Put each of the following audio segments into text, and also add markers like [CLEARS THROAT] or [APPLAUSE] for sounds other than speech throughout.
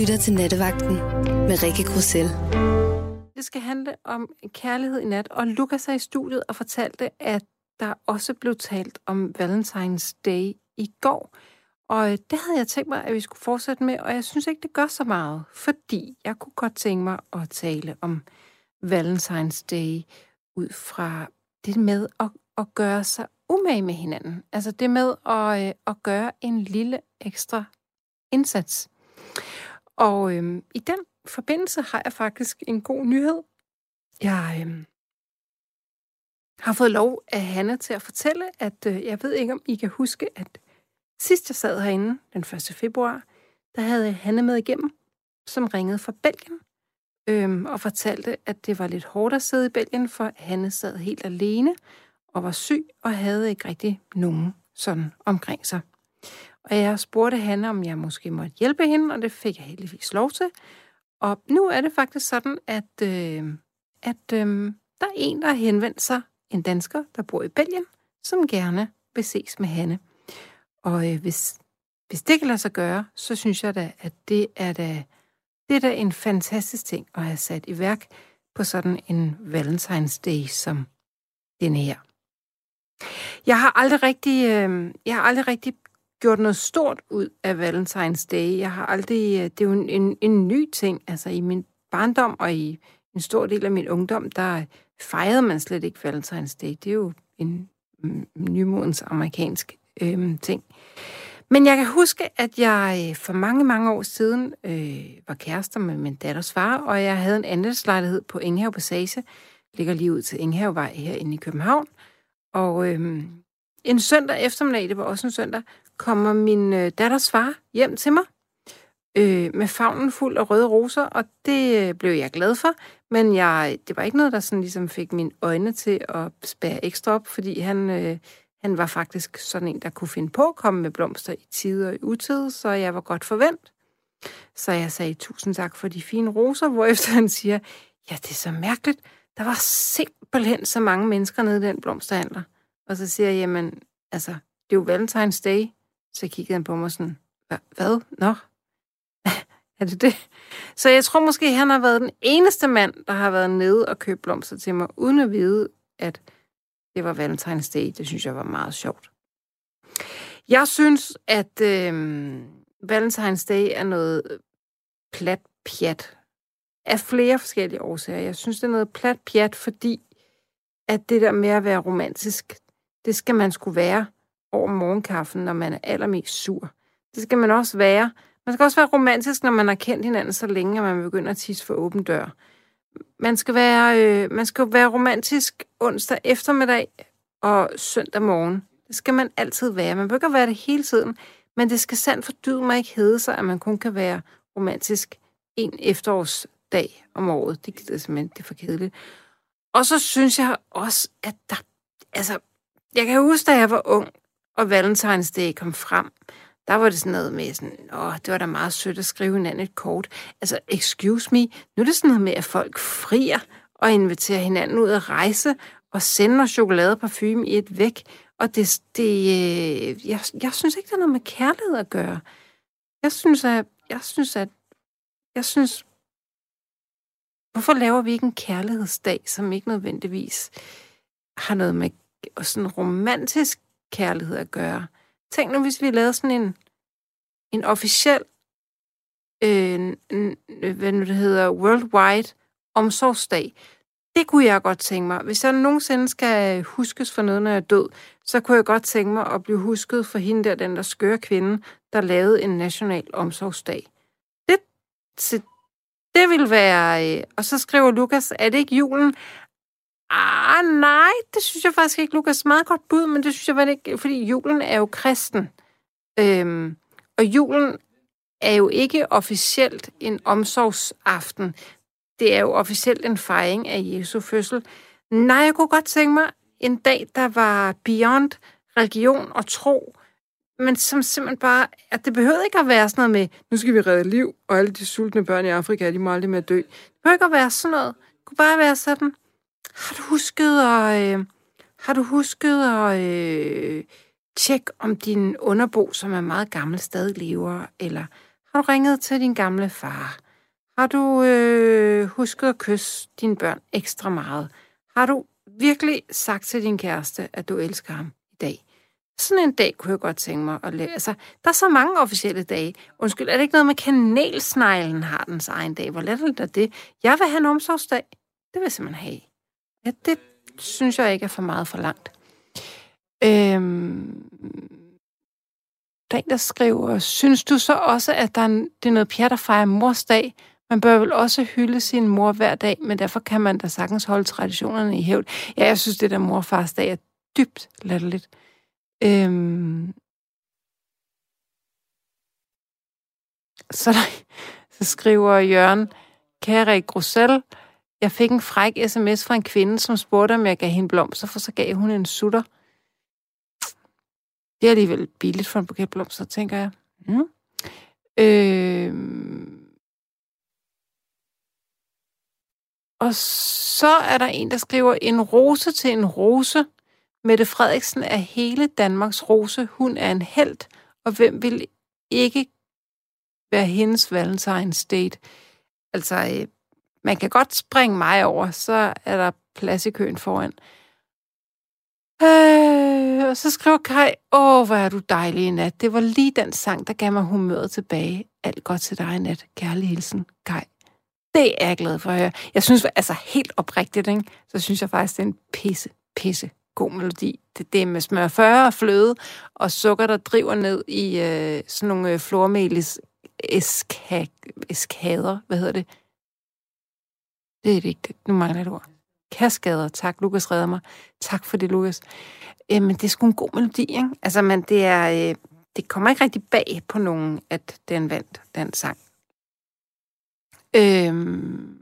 lytter til Nattevagten med Rikke Grussel. Det skal handle om kærlighed i nat, og Lukas er i studiet og fortalte, at der også blev talt om Valentine's Day i går. Og øh, det havde jeg tænkt mig, at vi skulle fortsætte med, og jeg synes ikke, det gør så meget, fordi jeg kunne godt tænke mig at tale om Valentine's Day ud fra det med at, at gøre sig umage med hinanden. Altså det med at, øh, at gøre en lille ekstra indsats. Og øhm, i den forbindelse har jeg faktisk en god nyhed. Jeg øhm, har fået lov af Hanne til at fortælle, at øh, jeg ved ikke, om I kan huske, at sidst jeg sad herinde, den 1. februar, der havde Hanne med igennem, som ringede fra Belgien, øhm, og fortalte, at det var lidt hårdt at sidde i Belgien, for Hanne sad helt alene og var syg og havde ikke rigtig nogen sådan omkring sig. Og jeg spurgte Hanne, om jeg måske måtte hjælpe hende, og det fik jeg heldigvis lov til. Og nu er det faktisk sådan, at, øh, at øh, der er en, der har henvendt sig, en dansker, der bor i Belgien, som gerne vil ses med Hanne. Og øh, hvis, hvis det kan lade sig gøre, så synes jeg da, at det er da, det er da en fantastisk ting at have sat i værk på sådan en Valentine's Day som denne her. Jeg har aldrig rigtig, øh, jeg har aldrig rigtig gjort noget stort ud af Valentine's Day. Jeg har aldrig, øh, det er jo en, en, en ny ting, altså i min barndom og i en stor del af min ungdom, der fejrede man slet ikke Valentine's Day. Det er jo en mm, nymodens amerikansk øh, ting. Men jeg kan huske, at jeg øh, for mange, mange år siden øh, var kærester med min datters far, og jeg havde en andelslejlighed på Enghave Passage, ligger lige ud til Inghavevej herinde i København. Og øh, en søndag eftermiddag, det var også en søndag, kommer min øh, datters far hjem til mig øh, med favnen fuld af røde roser, og det øh, blev jeg glad for, men jeg, det var ikke noget, der sådan ligesom fik mine øjne til at spære ekstra op, fordi han, øh, han var faktisk sådan en, der kunne finde på at komme med blomster i tid og i utid, så jeg var godt forvent. Så jeg sagde tusind tak for de fine roser, hvorefter han siger, ja, det er så mærkeligt. Der var simpelthen så mange mennesker nede i den blomsterhandler. Og så siger jeg, jamen, altså, det er jo Valentine's Day. Så kiggede han på mig sådan, hvad? Nå? [LAUGHS] er det det? Så jeg tror måske, han har været den eneste mand, der har været nede og købt blomster til mig, uden at vide, at det var Valentine's Day. Det synes jeg var meget sjovt. Jeg synes, at øh, Valentine's Day er noget plat pjat. Af flere forskellige årsager. Jeg synes, det er noget plat pjat, fordi at det der med at være romantisk, det skal man skulle være over morgenkaffen, når man er allermest sur. Det skal man også være. Man skal også være romantisk, når man har kendt hinanden så længe, at man begynder at tisse for åben dør. Man skal være, øh, man skal være romantisk onsdag eftermiddag og søndag morgen. Det skal man altid være. Man behøver ikke være det hele tiden, men det skal sandt for dyd mig ikke hedde sig, at man kun kan være romantisk en efterårsdag om året. Det gider simpelthen, det er for kedeligt. Og så synes jeg også, at der, altså, jeg kan huske, da jeg var ung, og Valentine's Day kom frem, der var det sådan noget med sådan, åh, det var da meget sødt at skrive hinanden et kort. Altså, excuse me, nu er det sådan noget med, at folk frier og inviterer hinanden ud at rejse og sender chokolade og parfume i et væk. Og det, det øh, jeg, jeg synes ikke, der er noget med kærlighed at gøre. Jeg synes, at, jeg synes, at, jeg synes, hvorfor laver vi ikke en kærlighedsdag, som ikke nødvendigvis har noget med sådan romantisk kærlighed at gøre. Tænk nu, hvis vi lavede sådan en, en officiel, øh, hvad nu det hedder, worldwide omsorgsdag. Det kunne jeg godt tænke mig. Hvis jeg nogensinde skal huskes for noget, når jeg er død, så kunne jeg godt tænke mig at blive husket for hende der, den der skøre kvinde, der lavede en national omsorgsdag. Det, det vil være... Øh, og så skriver Lukas, er det ikke julen? Ah, nej, det synes jeg faktisk ikke, Lukas. Meget godt bud, men det synes jeg vel ikke, fordi julen er jo kristen. Øhm, og julen er jo ikke officielt en omsorgsaften. Det er jo officielt en fejring af Jesu fødsel. Nej, jeg kunne godt tænke mig en dag, der var beyond religion og tro, men som simpelthen bare, at det behøvede ikke at være sådan noget med, nu skal vi redde liv, og alle de sultne børn i Afrika, de må aldrig mere dø. Det behøver ikke at være sådan noget. Det kunne bare være sådan, har du husket at, øh, har du husket at øh, tjekke, om din underbo, som er meget gammel, stadig lever? Eller Har du ringet til din gamle far? Har du øh, husket at kysse dine børn ekstra meget? Har du virkelig sagt til din kæreste, at du elsker ham i dag? Sådan en dag kunne jeg godt tænke mig at lave. Altså, der er så mange officielle dage. Undskyld, er det ikke noget med kanelsneglen har dens egen dag? Hvor let er det? Jeg vil have en omsorgsdag. Det vil jeg simpelthen have. Ja, det synes jeg ikke er for meget for langt. Øhm, der er en, der skriver, synes du så også, at der er, det er noget pjat at fejre mors dag? Man bør vel også hylde sin mor hver dag, men derfor kan man da sagtens holde traditionerne i hævd. Ja, jeg synes, det der morfars dag er dybt latterligt. Øhm, så, der, [LAUGHS] så skriver Jørgen, kære Grussel, jeg fik en fræk sms fra en kvinde, som spurgte, om jeg gav hende blomster, for så gav hun en sutter. Det er alligevel billigt for en buket blomster, tænker jeg. Mm. Øh, og så er der en, der skriver, en rose til en rose. Mette Frederiksen er hele Danmarks rose. Hun er en held, og hvem vil ikke være hendes Valentine's date? Altså, øh, man kan godt springe mig over, så er der plads i køen foran. Øh, og så skriver Kai, åh, hvor er du dejlig i nat. Det var lige den sang, der gav mig humøret tilbage. Alt godt til dig i nat. Kærlig hilsen, Kai. Det er jeg glad for at høre. Jeg synes, altså helt oprigtigt, ikke? så synes jeg faktisk, det er en pisse, pisse god melodi. Det, det er med smør 40 og fløde og sukker, der driver ned i øh, sådan nogle øh, flormelis eskader. Hvad hedder det? Det er det ikke. Nu mangler jeg et ord. Kaskader. Tak, Lukas redder mig. Tak for det, Lukas. Øh, men det er sgu en god melodi, ikke? Altså, men det er... Øh, det kommer ikke rigtig bag på nogen, at den vandt, den sang. Øhm.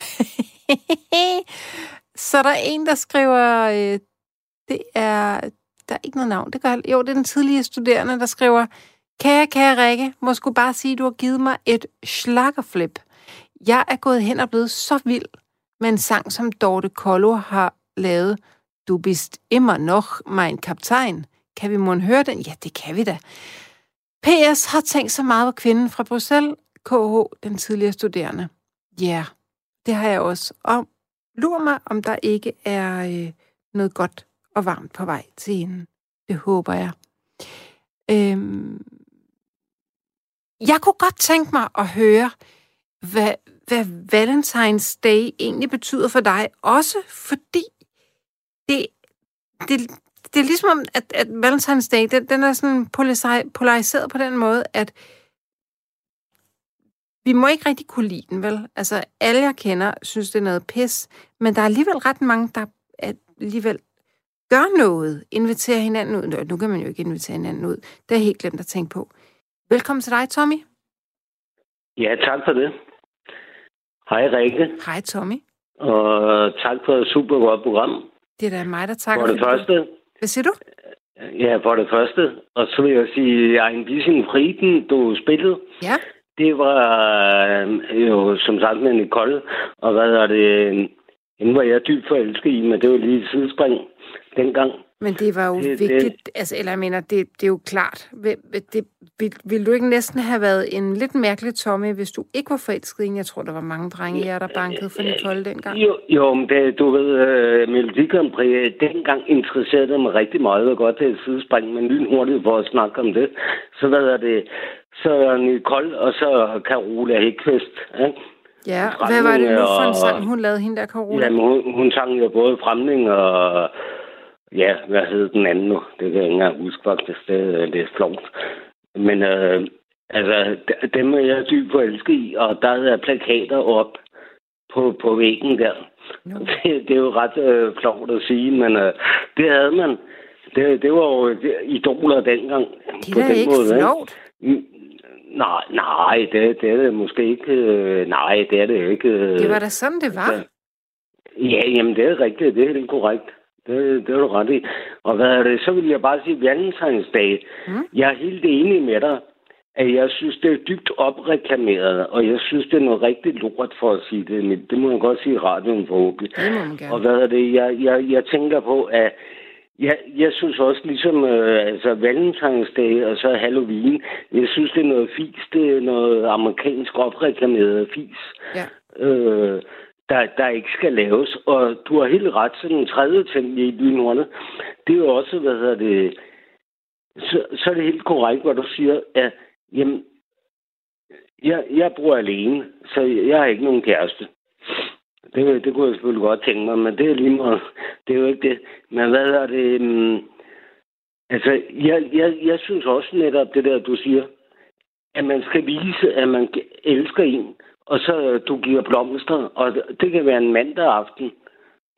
[LAUGHS] Så der er en, der skriver, øh, det er, der er ikke noget navn, det gør, jo, det er den tidlige studerende, der skriver, kære, kære Rikke, må sgu bare sige, at du har givet mig et slakkerflip. Jeg er gået hen og blevet så vild med en sang, som Dorte Kollo har lavet. Du bist immer noch mein Kaptajn. Kan vi måtte høre den? Ja, det kan vi da. PS har tænkt så meget på kvinden fra Bruxelles, KH, den tidligere studerende. Ja, yeah, det har jeg også. Og lur mig, om der ikke er øh, noget godt og varmt på vej til hende. Det håber jeg. Øhm, jeg kunne godt tænke mig at høre, hvad, hvad Valentine's Day egentlig betyder for dig. Også fordi det, det, det er ligesom, at, at Valentine's Day, den, den er sådan polariseret på den måde, at vi må ikke rigtig kunne lide den, vel? Altså, alle jeg kender synes, det er noget pis, men der er alligevel ret mange, der alligevel gør noget, inviterer hinanden ud. Nu kan man jo ikke invitere hinanden ud. Det er helt glemt at tænke på. Velkommen til dig, Tommy. Ja, tak for det. Hej, Rikke. Hej, Tommy. Og tak for et super godt program. Det er da mig, der takker for det første. Hvad siger du? Ja, for det første. Og så vil jeg sige, at en bisschen Frieden, du spillede. Ja. Det var øh, jo som sagt med Nicole, og hvad er det, hende var jeg dybt forelsket i, men det var lige et sidespring dengang. Men det var jo det, vigtigt, det, altså, eller jeg mener, det, det er jo klart. Det, vil, vil du ikke næsten have været en lidt mærkelig Tommy, hvis du ikke var forelsket i Jeg tror, der var mange drenge her, der bankede for Nicole dengang. Jo, jo men det, du ved, uh, Melodi Grand Prix, dengang interesserede mig rigtig meget, og godt til et sidespring, men lynhurtigt for at snakke om det. Så hvad er det, så Nicole, og så Carola Hækvist, ikke? Ja, hvad var det nu for en sang, hun lavede, hende der Carola? Jamen, hun, hun sang jo både Fremling og Ja, hvad hed den anden nu? Det kan jeg ikke engang huske faktisk. Det, det er flot. Men øh, altså, dem er jeg dybt forelsket i, og der er plakater op på, på væggen der. No. [LAUGHS] Det, det er jo ret øh, flot at sige, men øh, det havde man. Det, det var jo idoler dengang. Det er på den ikke måde, flot. Mm, nej, nej, det, det er det måske ikke. Øh, nej, det er det ikke. Øh, det var da sådan, det var. Ja, jamen det er rigtigt. Det er helt korrekt. Det, det er du ret i. Og hvad er det? Så vil jeg bare sige Valentinsdag. Mm. Jeg er helt enig med dig, at jeg synes, det er dybt opreklameret, og jeg synes, det er noget rigtig lort for at sige det, men det må jeg godt sige i radioen forhåbentlig. Det må man gerne. Og hvad er det? Jeg, jeg, jeg tænker på, at Ja, jeg synes også, ligesom øh, altså Valentinsdag og så Halloween, jeg synes, det er noget fis, det er noget amerikansk opreklameret fis, ja. øh, der, der ikke skal laves. Og du har helt ret, til den tredje ting i lynhornet, det er jo også, hvad hedder det, så, så er det helt korrekt, hvad du siger, at jamen, jeg, jeg bor alene, så jeg har ikke nogen kæreste. Det, det kunne jeg selvfølgelig godt tænke mig, men det er lige meget. Det er jo ikke det. Men hvad er det? Um, altså, jeg, jeg, jeg synes også netop det der, du siger, at man skal vise, at man elsker en, og så du giver blomster, og det kan være en mandag aften.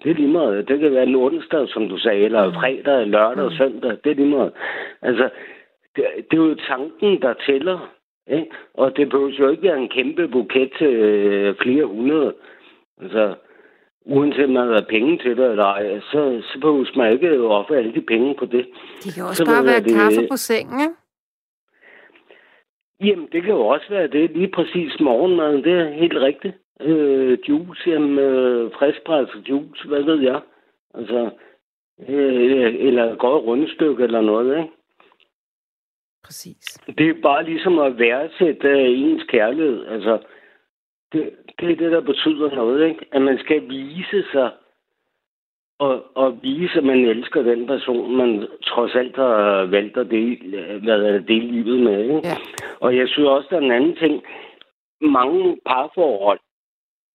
Det er lige meget. Det kan være en onsdag, som du sagde, eller mm. fredag, lørdag og mm. søndag. Det er lige meget. Altså, det, det er jo tanken, der tæller. Ikke? Og det behøver jo ikke være en kæmpe buket til øh, flere hundrede. Altså, uanset om man har penge til det eller ej, så, så behøver man ikke at ofre alle de penge på det. Det kan også så bare være det, kaffe på sengen, ikke? Jamen, det kan jo også være det. Lige præcis morgenmaden, det er helt rigtigt. Øh, juice, jamen, øh, friskpresset juice, hvad ved jeg. Altså, øh, eller et godt rundstykke eller noget, ikke? Præcis. Det er bare ligesom at værdsætte uh, ens kærlighed. Altså, det, det er det, der betyder noget, ikke? At man skal vise sig og, og vise, at man elsker den person, man trods alt har valgt at dele, hvad det, dele livet med. Ikke? Ja. Og jeg synes også, der er en anden ting. Mange parforhold,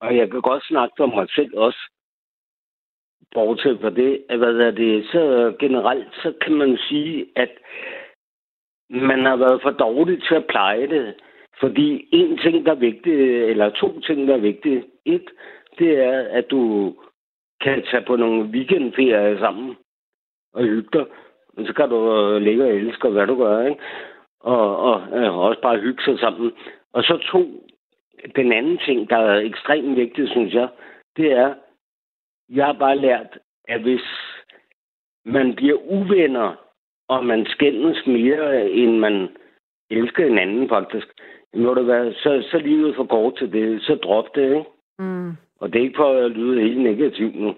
og jeg kan godt snakke om mig selv også, bortset fra det, at hvad er det, så generelt, så kan man sige, at man har været for dårlig til at pleje det. Fordi en ting, der er vigtig, eller to ting, der er vigtige. Et, det er, at du kan tage på nogle weekendferier sammen og hygge dig. Og så kan du øh, ligge og elske, hvad du gør, ikke? Og, og øh, ja, også bare hygge sig sammen. Og så to, den anden ting, der er ekstremt vigtig, synes jeg, det er, jeg har bare lært, at hvis man bliver uvenner, og man skændes mere, end man elsker en anden, faktisk, må det være, så, så livet for kort til det. Så drop det, ikke? Mm. Og det er ikke for at lyde helt negativt nu.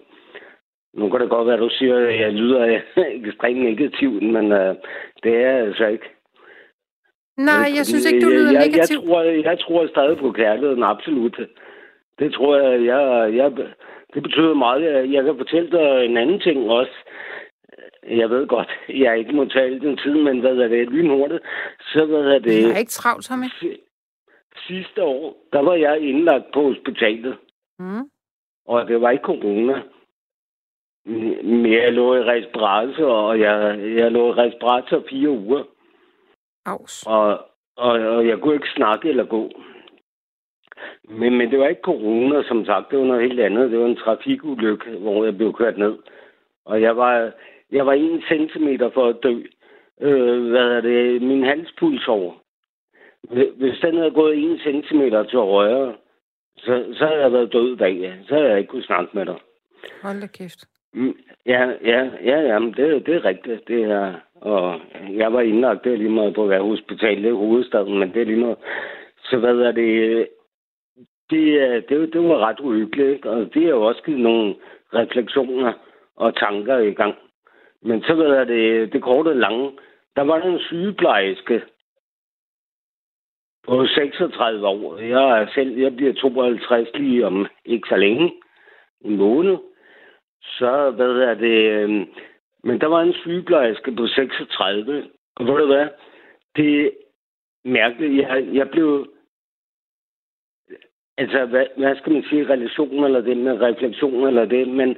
Nu kan det godt være, at du siger, at jeg lyder [LAUGHS] ekstremt negativt, men uh, det er jeg altså ikke. Nej, jeg synes ikke, du lyder jeg, negativt. Jeg, tror, jeg tror stadig på kærligheden, absolut. Det tror jeg, jeg, jeg det betyder meget. Jeg kan fortælle dig en anden ting også. Jeg ved godt, jeg ikke må tale den tid, men hvad er det, lynhurtigt, så hvad er det... Jeg er ikke travlt, Tommy. Sidste år, der var jeg indlagt på hospitalet. Mm. Og det var ikke corona. Men jeg lå i respirator, og jeg, jeg lå i respirator fire uger. Aus. Og, og, og jeg kunne ikke snakke eller gå. Men, men det var ikke corona, som sagt. Det var noget helt andet. Det var en trafikulykke, hvor jeg blev kørt ned. Og jeg var, jeg var en centimeter for at dø. Øh, hvad er det? Min halspuls over. Hvis den havde gået en centimeter til højre, så, så havde jeg været død i dag. Så havde jeg ikke kunne snakke med dig. Hold da kæft. Mm, ja, ja, ja, ja men det, det er rigtigt. Det er, og jeg var indlagt, det er lige meget på at være hospital, det er hovedstaden, men det er lige meget. Så hvad er det? Det, det, det var ret uhyggeligt, ikke? og det har jo også givet nogle refleksioner og tanker i gang. Men så ved jeg det, det korte lange. Der var en sygeplejerske på 36 år. Jeg er selv, jeg bliver 52 lige om ikke så længe. En måned. Så, hvad er det... Øhm, men der var en sygeplejerske på 36. Og ved du hvad? Det er mærkeligt. Jeg, jeg blev... Altså, hvad, hvad skal man sige? Relation eller det med refleksion eller det. Men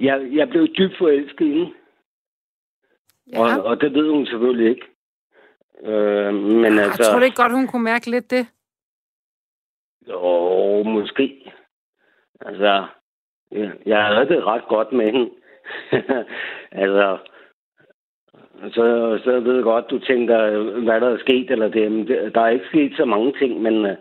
jeg, jeg blev dybt forelsket i Ja. Og, og det ved hun selvfølgelig ikke. Øh, men ja, altså, jeg tror det ikke godt, hun kunne mærke lidt det. Jo, måske. Altså, ja, jeg havde det ret godt med hende. [LAUGHS] altså, så, så ved jeg godt, du tænker, hvad der er sket, eller det. Der er ikke sket så mange ting, men uh,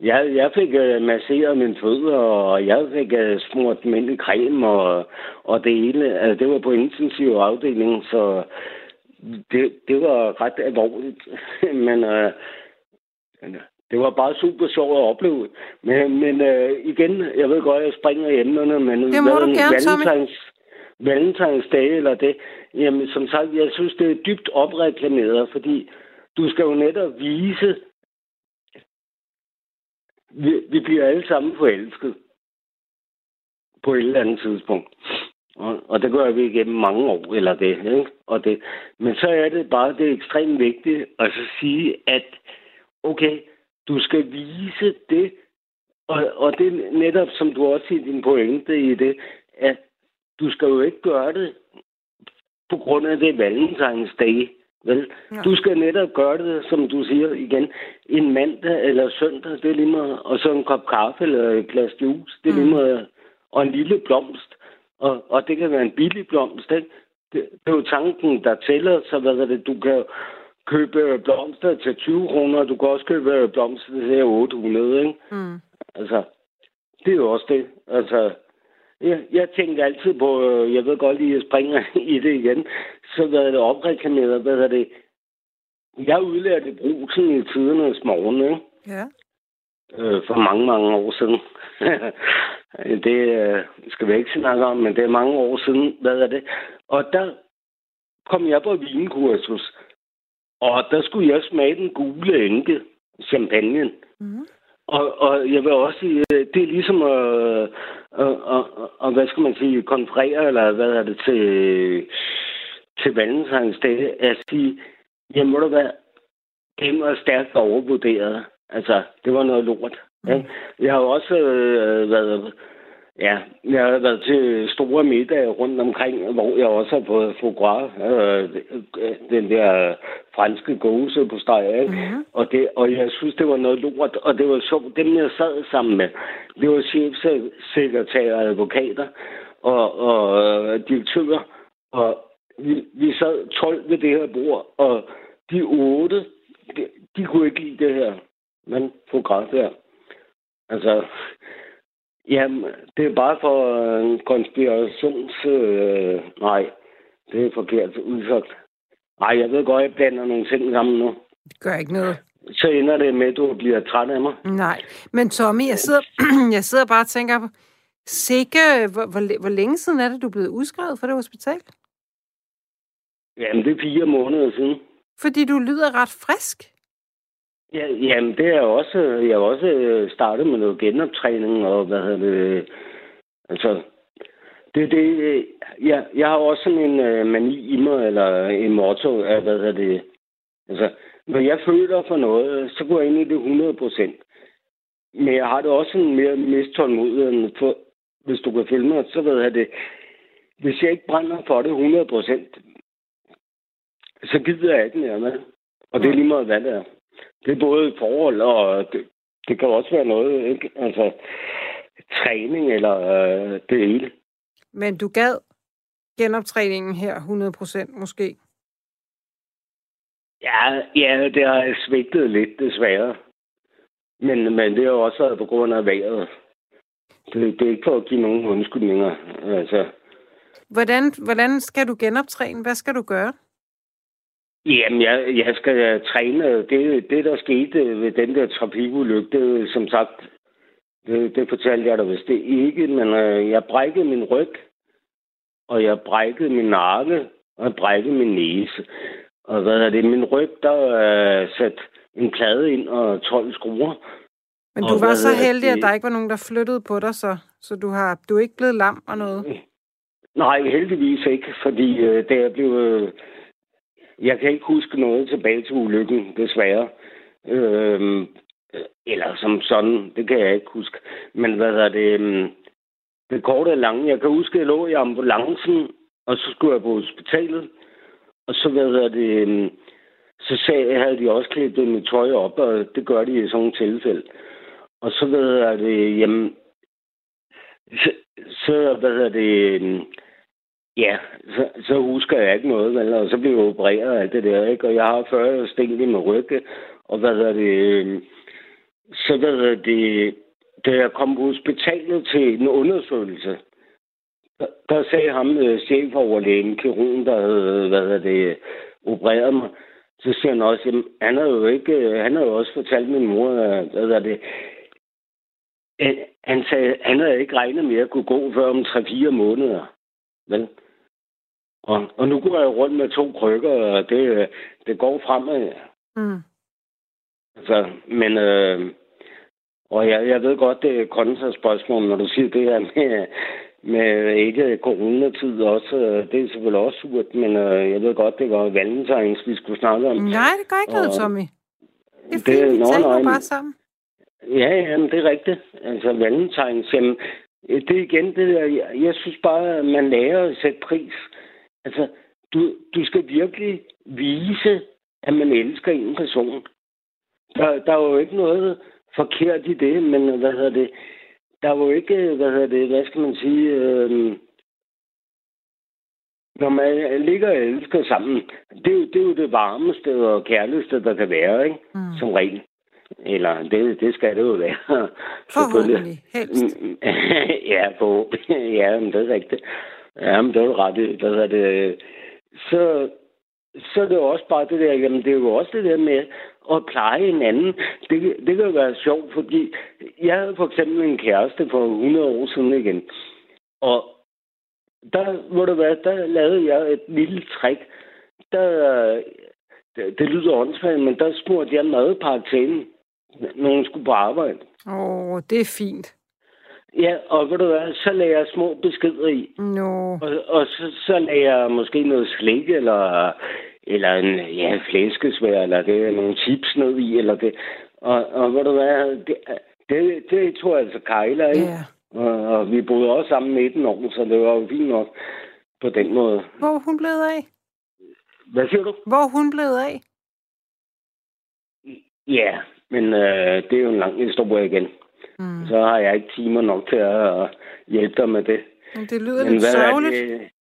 jeg, jeg fik uh, masseret mine fødder, og jeg fik uh, smurt creme, og, og det hele. Altså, det var på intensiv afdeling, så det, det var ret alvorligt. [LAUGHS] men uh, det var bare super sjovt at opleve. Men, men uh, igen, jeg ved godt, jeg springer i emnerne, men det må du gerne, Valentines, Valentines dag eller det. Jamen, som sagt, jeg synes, det er dybt opreklameret, fordi du skal jo netop vise, vi, vi bliver alle sammen forelsket på et eller andet tidspunkt. Og, og det gør vi igennem mange år, eller det, ikke? Og det. Men så er det bare det er ekstremt vigtigt at så sige, at okay, du skal vise det, og, og det er netop, som du også siger din pointe i det, at du skal jo ikke gøre det på grund af det valentinsdag. Vel? Ja. Du skal netop gøre det, som du siger igen, en mandag eller søndag, det er lige meget, og så en kop kaffe eller et glas juice, det er mm. lige meget, og en lille blomst. Og, og det kan være en billig blomst, ikke? Det, det er jo tanken, der tæller, så hvad er det, du kan købe blomster til 20 kroner, og du kan også købe blomster til 800, ikke? Mm. Altså, det er jo også det. Altså, jeg, jeg tænker altid på, øh, jeg ved godt lige, at jeg springer [LAUGHS] i det igen, så hvad er det opreklameret, hvad er det? Jeg udlærte brusen i tidernes morgen, ikke? Ja. Øh, for mange, mange år siden. [LAUGHS] det øh, skal vi ikke snakke om, men det er mange år siden, hvad er det? Og der kom jeg på vinkursus, og der skulle jeg smage den gule enke, champagne. Mm. Og, og jeg vil også sige, øh, det er ligesom at, at, at, at hvad skal man sige, konferere, eller hvad er det, til, til valentinsdag, at sige, jamen må du være, det var stærkt overvurderet. Altså, det var noget lort. Ja. Jeg har jo også øh, været Ja, jeg har været til store middage rundt omkring, hvor jeg også har fået foie øh, den der franske gåse på steg, mm-hmm. og, det, og jeg synes, det var noget lort, og det var sjovt. Dem, jeg sad sammen med, det var chefsekretærer, advokater og, og øh, direktører, og vi, vi sad 12 ved det her bord, og de otte, de, de kunne ikke lide det her, men foie her. Altså, Jamen, det er bare for en konspirations... Øh, nej, det er forkert udsagt. Nej, jeg ved godt, jeg blander nogle ting sammen nu. Det gør ikke noget. Så ender det med, at du bliver træt af mig. Nej, men Tommy, jeg sidder, [CLEARS THROAT] jeg sidder bare og tænker på, sikke, hvor, hvor, hvor længe siden er det, du er blevet udskrevet fra det hospital? Jamen, det er fire måneder siden. Fordi du lyder ret frisk. Ja, jamen, det er også... Jeg har også øh, startet med noget genoptræning, og hvad hedder det... Altså, det det... Jeg, jeg har også sådan en uh, mani i mig, eller en motto af, hvad hedder det... Altså, når jeg føler for noget, så går jeg ind i det 100 procent. Men jeg har det også sådan mere mistålmodighed, for hvis du kan filme så ved jeg det. Hvis jeg ikke brænder for det 100 procent, så gider jeg ikke mere med. Og det er lige meget, hvad det er. Det er både forhold, og det, det kan også være noget, ikke? Altså, træning eller øh, det hele. Men du gad genoptræningen her 100% måske? Ja, ja, det har svigtet lidt, desværre. Men, men det har også været på grund af vejret. Det, det er ikke for at give nogen undskyldninger. Altså. Hvordan, hvordan skal du genoptræne? Hvad skal du gøre? Jamen, jeg, jeg skal træne. Det, det, der skete ved den der trafikulykke, det som sagt, det, det fortalte jeg dig vist det ikke, men øh, jeg brækkede min ryg, og jeg brækkede min nakke, og jeg brækkede min næse. Og hvad er det? Min ryg, der er øh, sat en plade ind og 12 skruer. Men du og var så heldig, det... at der ikke var nogen, der flyttede på dig, så, så du, har, du er ikke blevet lam og noget? Nej, heldigvis ikke, fordi øh, det er blevet... Jeg kan ikke huske noget tilbage til ulykken, desværre. Øhm, eller som sådan, det kan jeg ikke huske. Men hvad er det? Øhm, det korte og lange. Jeg kan huske, at jeg lå i ambulancen, og så skulle jeg på hospitalet. Og så, hvad er det, øhm, så sagde, havde de også klædt mit tøj op, og det gør de i sådan nogle tilfælde. Og så, hvad er det, jamen, så, så hvad er det, Ja, så, så husker jeg ikke noget, vel? og så blev jeg opereret og alt det der, ikke? Og jeg har før sten i med rygge, og hvad hedder det... Øhm, så hvad hedder det... Da jeg kom på hospitalet til en undersøgelse, der, der sagde ham, øh, chefoverlægen, kirurgen, der havde, hvad hedder det, opereret mig, så siger han også, jamen, han har jo ikke, øh, han har jo også fortalt min mor, øh, hvad hedder det, han sagde, han havde ikke regnet med at kunne gå før om 3-4 måneder. Vel? Og, og nu går jeg rundt med to krykker, og det, det går fremad. Mm. Altså, men... Øh, og jeg, jeg ved godt, det er kontraspørgsmål, når du siger det her med, med ikke coronatid også. Det er selvfølgelig også surt, men øh, jeg ved godt, det var valentines, vi skulle snakke om. Nej, det gør ikke noget, Og- Tommy. Det er Det- fint, vi nå, taler nej, bare men- sammen. Ja, ja, men det er rigtigt. Altså, valentines, jamen, det er igen det der, jeg, jeg synes bare, at man lærer at sætte pris. Altså, du, du skal virkelig vise, at man elsker en person. Der, der er jo ikke noget forkert i det, men hvad hedder det, der er jo ikke, hvad hedder det, hvad skal man sige, øh, når man ligger og elsker sammen, det, er jo- det er jo det varmeste og kærligste, der kan være, ikke? Mm. Som regel. Eller det, det skal det jo være. Forhåbentlig, helst. [LAUGHS] Ja, forhåbentlig. [LAUGHS] Ja, men det er rigtigt. Ja, men det er ret. Hvad er det? Så, så er det også bare det der, jamen det er jo også det der med at pleje hinanden. Det, det kan jo være sjovt, fordi jeg havde for eksempel en kæreste for 100 år siden igen. Og der, må det være, der lavede jeg et lille trick. Der, det, det lyder åndssvagt, men der smurte jeg madpakke til hende, når hun skulle på arbejde. Åh, oh, det er fint. Ja, og ved du hvad, så lagde jeg små beskeder i. Nå, Og, og så, så lagde jeg måske noget slik, eller, eller en ja, flæskesvær, eller det, nogle chips ned i, eller det. Og, og ved du hvad, det, det, det tog altså kejler, ikke? ja. Og, og vi boede også sammen 19 år, så det var jo fint nok på den måde. Hvor hun blevet af? Hvad siger du? Hvor hun blevet af? Ja, men øh, det er jo en lang historie igen. Mm. Så har jeg ikke timer nok til at hjælpe dig med det. Men det lyder Men lidt sørgeligt.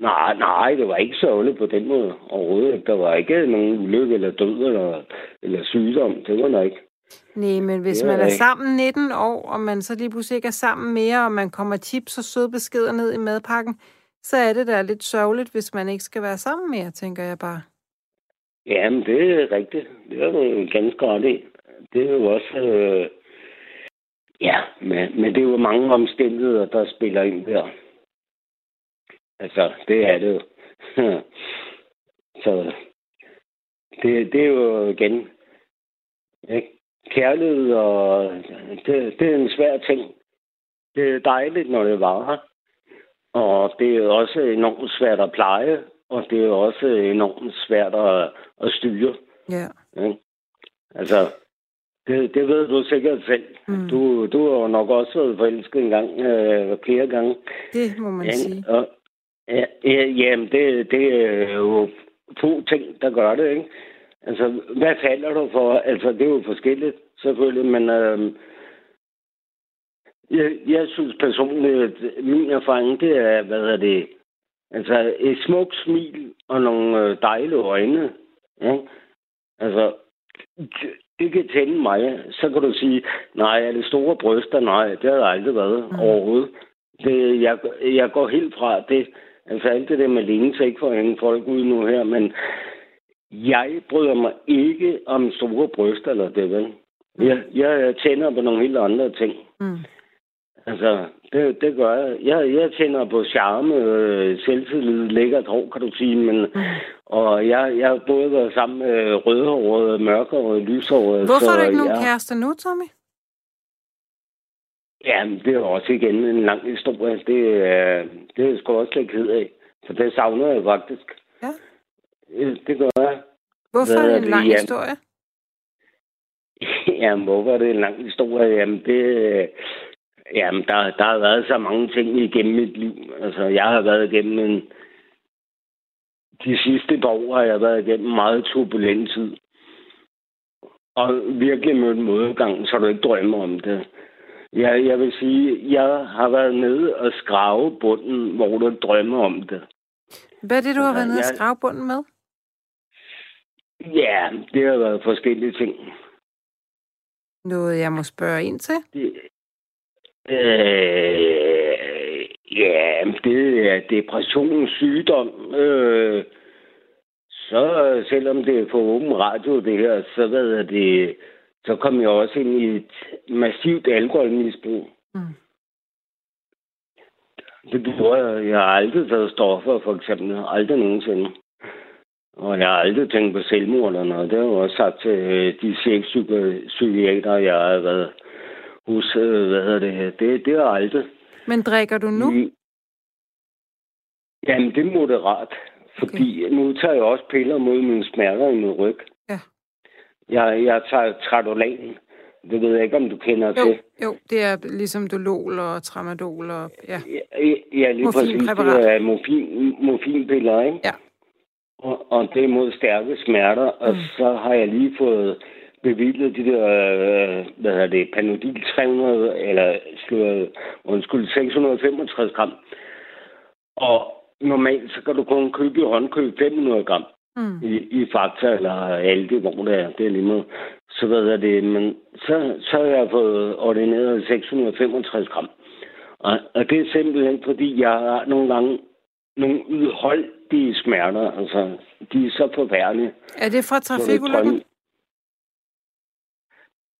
Nej, nej, det var ikke sørgeligt på den måde overhovedet. ikke. Der var ikke nogen ulykke eller død eller, eller sygdom. Det var der ikke. Nej, men hvis man er ikke. sammen 19 år, og man så lige pludselig ikke er sammen mere, og man kommer chips og søde beskeder ned i madpakken, så er det da lidt sørgeligt, hvis man ikke skal være sammen mere, tænker jeg bare. Jamen, det er rigtigt. Det er du ganske ret i. Det er jo også... Øh, ja, men, men det er jo mange omstændigheder, der spiller ind der. Altså, det er det jo. [LAUGHS] Så det, det er jo igen... Ikke? Kærlighed, og det, det er en svær ting. Det er dejligt, når det varer. Og det er også enormt svært at pleje, og det er også enormt svært at, at styre. Ja. Ikke? Altså, det, det ved du sikkert selv. Mm. Du, du har jo nok også været forelsket en gang, øh, flere gange. Det må man sige. Ikke? Og, ja, ja, jamen, det, det er jo to ting, der gør det, ikke? Altså, hvad falder du for? Altså, det er jo forskelligt, selvfølgelig, men øh, jeg, jeg synes personligt, at min erfaring, det er, hvad er det, altså et smukt smil og nogle øh, dejlige øjne. Ja? Altså, det- kan tænde mig. Så kan du sige, nej, er det store bryster? Nej, det har der aldrig været Mm. mm. overhovedet. Det, jeg, jeg går helt fra det. Altså alt det der med længe ikke for at hænge folk ud nu her, men jeg bryder mig ikke om store bryster eller det, vel? Jeg, jeg tænder på nogle helt andre ting. Mm. Altså, det, det gør jeg. Jeg, jeg tænder på charme, øh, selvtillid, lækkert hår, kan du sige, men... Mm. Og jeg, jeg har både været sammen med rødhåret, mørkhåret, lyshåret. Hvorfor har du ikke jeg, nogen kærester nu, Tommy? Ja, det er også igen en lang historie. Det, er- det er jeg sgu også lidt ked af. For det savner jeg faktisk. Ja. Øh, Det gør jeg. Hvorfor Hvad er er det en det? lang Ja. historie? [LAUGHS] Jamen, hvorfor er det en lang historie? Jamen, det... Jamen, der, der har været så mange ting igennem mit liv. Altså, jeg har været igennem en... De sidste par år har jeg været igennem en meget turbulent tid. Og virkelig mødt modgang, så du ikke drømmer om det. Jeg, jeg vil sige, jeg har været nede og skrave bunden, hvor du drømmer om det. Hvad er det, du har været nede og skrave bunden med? Ja, det har været forskellige ting. Noget, jeg må spørge ind til? Det, øh, ja, det er depression, sygdom. Øh, så selvom det er for åben radio, det her, så hvad er det, så kom jeg også ind i et massivt alkoholmisbrug. Mm. Det gjorde jeg. Jeg har aldrig taget stoffer, for eksempel. Aldrig nogensinde. Og jeg har aldrig tænkt på selvmord eller noget. Det har jeg også sagt til øh, de seks psykiater, jeg har været hos. Øh, hvad hedder det? Det, det jeg aldrig. Men drikker du nu? Jamen, det er moderat. Fordi okay. nu tager jeg også piller mod mine smerter i min ryg. Ja. Jeg, jeg tager tradolan. Det ved jeg ikke, om du kender jo, til. Jo, det er ligesom Dolol og Tramadol og... Ja, ja, ja lige præcis. Det er morfin, morfinpiller, ikke? Ja. Og, og det er mod stærke smerter. Og mm. så har jeg lige fået bevilget de der, øh, hvad hedder det, Panodil 300, eller slået, undskyld, 665 gram. Og normalt, så kan du kun købe i håndkøb 500 gram mm. i, i Fakta eller Aldi, hvor det er. Det er lige med. Så hvad er det, men så, så har jeg fået ordineret 665 gram. Og, og det er simpelthen, fordi jeg har nogle gange nogle udholdige smerter. Altså, de er så forfærdelige. Er det fra trafikulykken?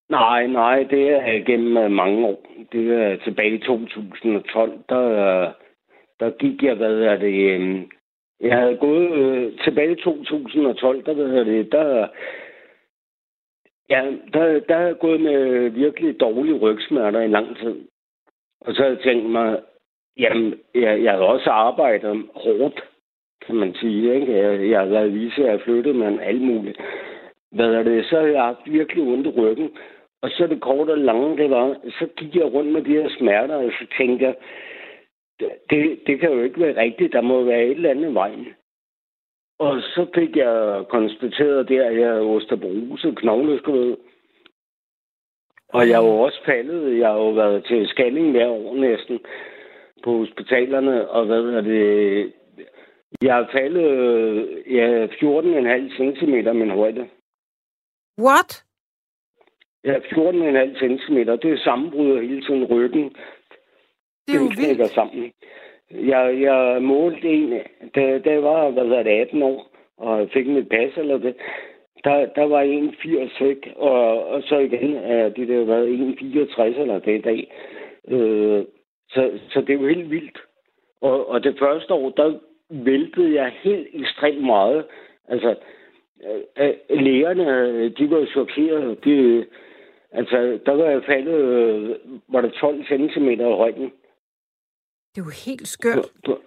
Nej, nej, det er gennem øh, mange år. Det er øh, tilbage i 2012, der, øh, der gik jeg, hvad er det, jeg havde gået øh, tilbage i 2012, der, hvad det, der, ja, der, der havde jeg gået med virkelig dårlige rygsmerter i lang tid. Og så havde jeg tænkt mig, jamen, jeg, jeg havde også arbejdet hårdt, kan man sige. Ikke? Jeg, jeg havde været vise, at jeg flyttet med alt muligt. Hvad er det? Så havde jeg haft virkelig ondt i ryggen. Og så det korte og lange, det var, så gik jeg rundt med de her smerter, og så tænkte jeg, det, det kan jo ikke være rigtigt. Der må være et eller andet vej. Og så fik jeg konstateret der, at jeg havde osteoporose, knogleskred. Og jeg var også faldet. Jeg har jo været til scanning hver år næsten på hospitalerne. Og hvad er det? Jeg har faldet øh, ja, 14,5 cm min højde. What? Ja, 14,5 cm. Det er sammenbrud hele tiden ryggen. Det er jo vildt. sammen. Jeg, jeg målte en, da, da jeg var hvad det, 18 år, og fik mit pas eller det, der, der var en 80 væk, og, og så igen er det der været en 64 eller det i dag. Øh, så, så det er jo helt vildt. Og, og det første år, der væltede jeg helt ekstremt meget. Altså, øh, øh lægerne, de var chokeret. De, altså, der var jeg faldet, øh, var der 12 cm i højden. Det er jo helt skørt. På, på,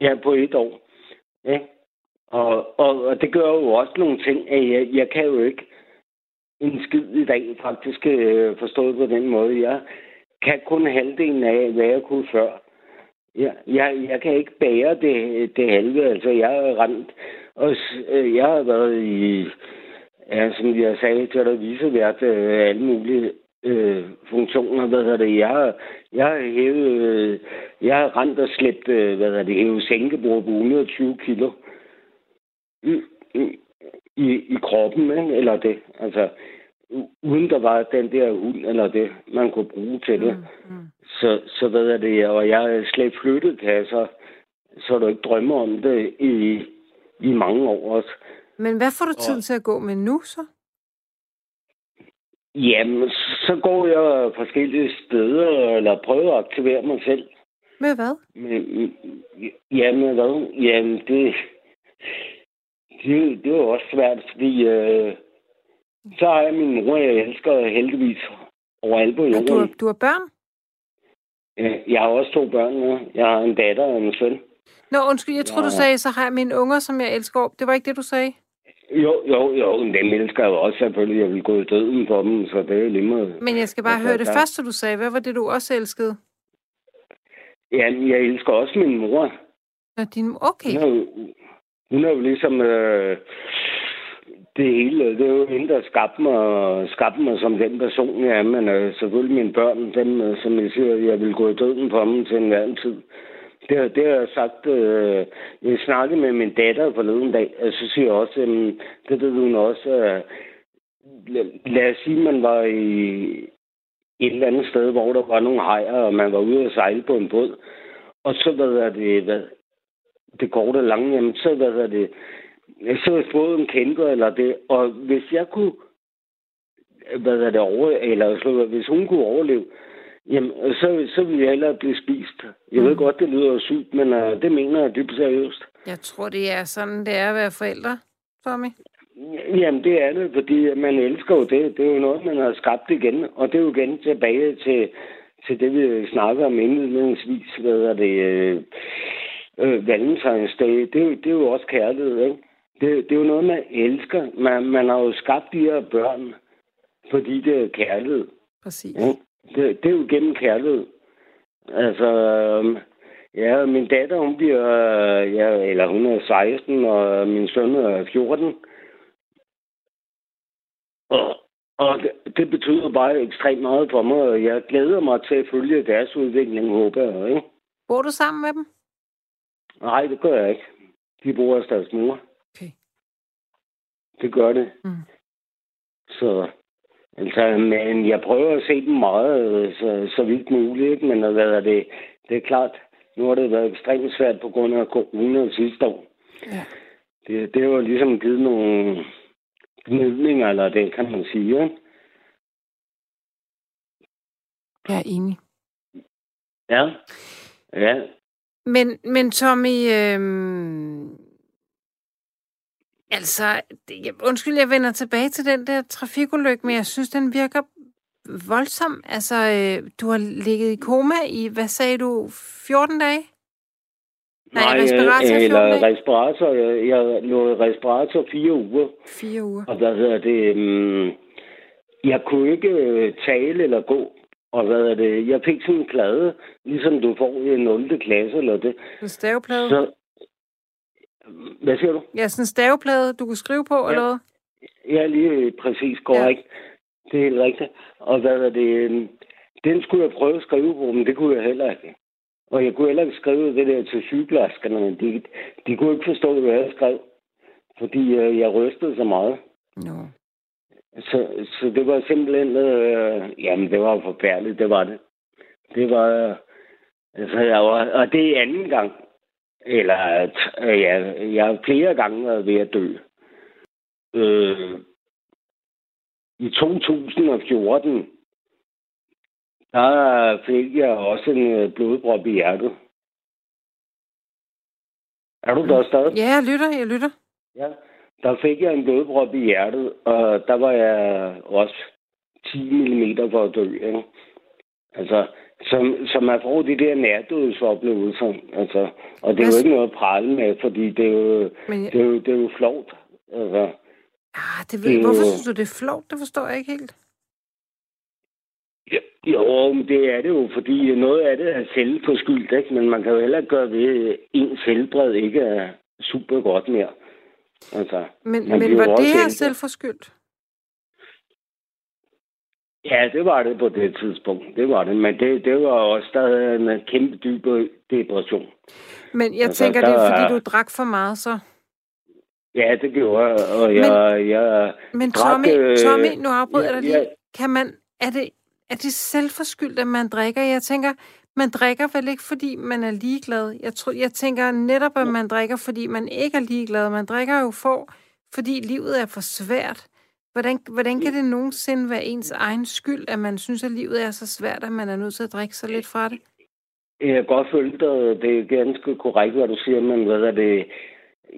ja, på et år. Ja. Og, og, og det gør jo også nogle ting, at jeg, jeg kan jo ikke en skid i dag faktisk øh, forstået på den måde. Jeg kan kun halvdelen af, hvad jeg kunne før. Jeg, jeg, jeg kan ikke bære det, det halve. Altså, jeg har rent, og øh, jeg har været i, ja, som jeg sagde til dig, visevært øh, alle mulige øh, funktioner. Hvad hedder det? Jeg jeg har hævet, øh, jeg har rent og slæbt, øh, hvad hedder det, hævet sænkebord på 120 kilo i, i, i kroppen, ikke? eller det. Altså, uden der var den der hund, eller det, man kunne bruge til det. Mm, mm. Så, så hvad er det, og jeg har slet flyttet kasser, så du ikke drømmer om det i, i mange år også. Men hvad får du tid til at gå med nu, så? Jamen, så går jeg forskellige steder, eller prøver at aktivere mig selv. Med hvad? Men, jamen, hvad? Jamen, det, det, det er jo også svært, fordi øh, så har jeg min mor, jeg elsker heldigvis overalt på jorden. Du har, du har børn? Ja, jeg har også to børn nu. Jeg har en datter og en søn. Nå, undskyld, jeg tror, ja. du sagde, så har jeg mine unger, som jeg elsker. Det var ikke det, du sagde? Jo, jo, jo, men dem elsker jeg jo også selvfølgelig. Jeg vil gå i døden for dem, så det er lige meget. Men jeg skal bare høre det der... første, du sagde. Hvad var det, du også elskede? Ja, jeg elsker også min mor. Ja, din... Okay. Hun er jo, hun er jo ligesom... Øh, det hele, det er jo hende, der skabte mig, skabte mig som den person, jeg er. Men øh, selvfølgelig mine børn, dem, øh, som jeg siger, jeg vil gå i døden for dem til en tid. Det, det har jeg sagt. Øh, jeg snakkede med min datter forleden dag, og så siger jeg også, øh, det ved hun også, øh, lad, lad os sige, man var i et eller andet sted, hvor der var nogle hejer, og man var ude at sejle på en båd. Og så, hvad er det, hvad, det korte og lange, jamen, så, hvad er det, så hvis båden kæmper eller det, og hvis jeg kunne, hvad er det, over, eller altså, hvis hun kunne overleve, Jamen, så, så vil jeg hellere blive spist. Jeg mm. ved godt, det lyder sygt, men uh, det mener jeg dybt seriøst. Jeg tror, det er sådan, det er at være forældre, Tommy. Jamen, det er det, fordi man elsker jo det. Det er jo noget, man har skabt igen. Og det er jo igen tilbage til, til det, vi snakker om indledningsvis. Hvad er det? Øh, øh, Valentinsdag. Det, er det er jo også kærlighed, ikke? Det, det er jo noget, man elsker. Man, man har jo skabt de her børn, fordi det er kærlighed. Præcis. Ja? Det, det er jo gennem kærlighed. Altså, øhm, ja, min datter, hun bliver, ja, eller hun er 16, og min søn er 14. Og, og det, det betyder bare ekstremt meget for mig, og jeg glæder mig til at følge deres udvikling, håber jeg, ikke? Bor du sammen med dem? Nej, det gør jeg ikke. De bor hos deres mor. Okay. Det gør det. Mm. Så, altså, men jeg prøver at se dem meget, så, så vidt muligt, men hvad er det, det er klart, nu har det været ekstremt svært på grund af corona sidste år. Ja. Det, det har jo ligesom givet nogle gnidninger, eller det kan man sige. Ikke? Jeg er enig. Ja. Ja, Men, men Tommy, øhm, altså, det, undskyld, jeg vender tilbage til den der trafikulykke, men jeg synes, den virker voldsom. Altså, øh, du har ligget i koma i, hvad sagde du, 14 dage? Nej, respirator øh, 14 eller dage. respirator. Jeg, jeg lå i respirator fire uger. Fire uger. Og hvad hedder det? Um, jeg kunne ikke øh, tale eller gå. Og hvad er det? Jeg fik sådan en plade, ligesom du får i 0. klasse eller det. En staveplade? Så, hvad siger du? Ja, sådan en staveplade, du kunne skrive på, ja. eller hvad? Ja, lige præcis korrekt. Ja. Det er helt rigtigt. Og hvad er det? øhm, Den skulle jeg prøve at skrive på, men det kunne jeg heller ikke. Og jeg kunne heller ikke skrive det der til sygeplejerskerne. men De, de kunne ikke forstå, hvad jeg skrev. Fordi øh, jeg rystede så meget. No. Så, så det var simpelthen... Øh, jamen, det var forfærdeligt, det var det. Det var... Øh, altså, jeg var, og det er anden gang. Eller, at, øh, ja, jeg har flere gange været ved at dø. Øh, I 2014, der fik jeg også en øh, blodprop i hjertet. Er du der stadig? Ja, jeg lytter, jeg lytter. Ja, der fik jeg en blodprop i hjertet, og der var jeg også 10 mm for at dø. Ikke? Altså, så, så man får de der nærdødsoplevelser. Altså, og det er jo ikke noget at prale med, fordi det er jo, Men, det er jo, det er jo flovt. Altså, ah, det ved, det er hvorfor jo- synes du, det er flot? Det forstår jeg ikke helt. ja, jo, men det er det jo, fordi noget af det er selvforskyldt, ikke? men man kan jo heller ikke gøre ved, at ens helbred ikke er super godt mere. Altså, Men, men var det her selvforskyldt? Ja, det var det på det tidspunkt. Det var det. Men det, det var også stadig en kæmpe dyb depression. Men jeg Altså, tænker, det er, der fordi du drak for meget, så. Ja, det gjorde jeg. Og jeg... jeg Men drak, Tommy, øh, Tommy nu afbryder jeg dig lige. Kan man, er det, er det selvforskyldt, at man drikker? Jeg tænker, man drikker vel ikke, fordi man er ligeglad. Jeg, tror, jeg tænker netop, at man drikker, fordi man ikke er ligeglad. Man drikker jo for, fordi livet er for svært. Hvordan, hvordan kan det nogensinde være ens egen skyld, at man synes, at livet er så svært, at man er nødt til at drikke så lidt fra det? Jeg kan godt føle dig. Det er ganske korrekt, hvad du siger, men hvad er det...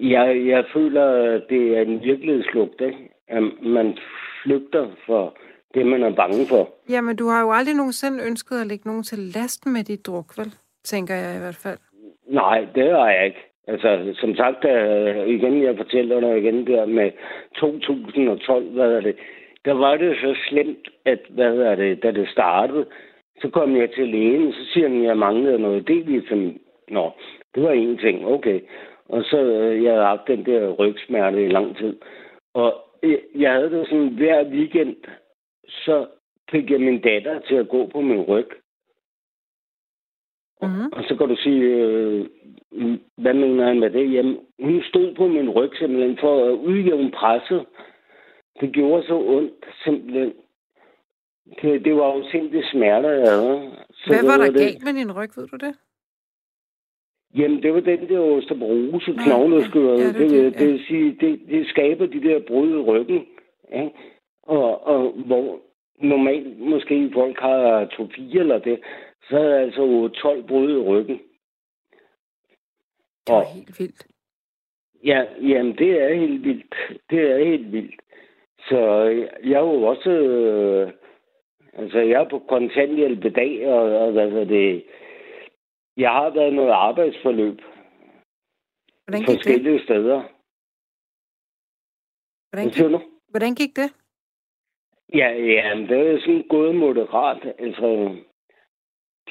Jeg, jeg føler, at det er en virkelighedsflugt, ikke? At man flygter for det, man er bange for. Jamen, du har jo aldrig nogensinde ønsket at lægge nogen til last med dit druk, vel? Tænker jeg i hvert fald. Nej, det har jeg ikke. Altså, som sagt, øh, igen, jeg fortæller dig igen der med 2012, hvad er det, der var det så slemt, at, hvad er det, da det startede, så kom jeg til lægen, så siger han, at jeg manglede noget D-vitamin. Nå, det var en ting, okay. Og så, øh, jeg havde haft den der rygsmerte i lang tid. Og øh, jeg havde det sådan, hver weekend, så fik jeg min datter til at gå på min ryg. Mm-hmm. Og så kan du sige, øh, hvad mener han med det? Jamen, hun stod på min ryg simpelthen for at udjævne presset. Det gjorde så ondt, simpelthen. Det, det var jo simpelthen smerter, jeg havde. Så Hvad var der det, galt med din ryg, ved du det? Jamen, det var den der osteoporose, knogleskøret. ja, Ja, ja, det det, det, det, det, ja. vil sige, det, det skaber de der brud i ryggen. Ja? Og, og hvor normalt måske folk har to-fire eller det, så er altså 12 brud i ryggen. Det er helt vildt. Ja, jamen det er helt vildt. Det er helt vildt. Så jeg er jo også... Øh, altså, jeg er på kontanthjælp i dag, og, og hvad det... Jeg har været noget arbejdsforløb. Hvordan gik forskellige det? steder. Hvordan gik, du? hvordan gik det? Ja, ja, det er sådan gået moderat. Altså,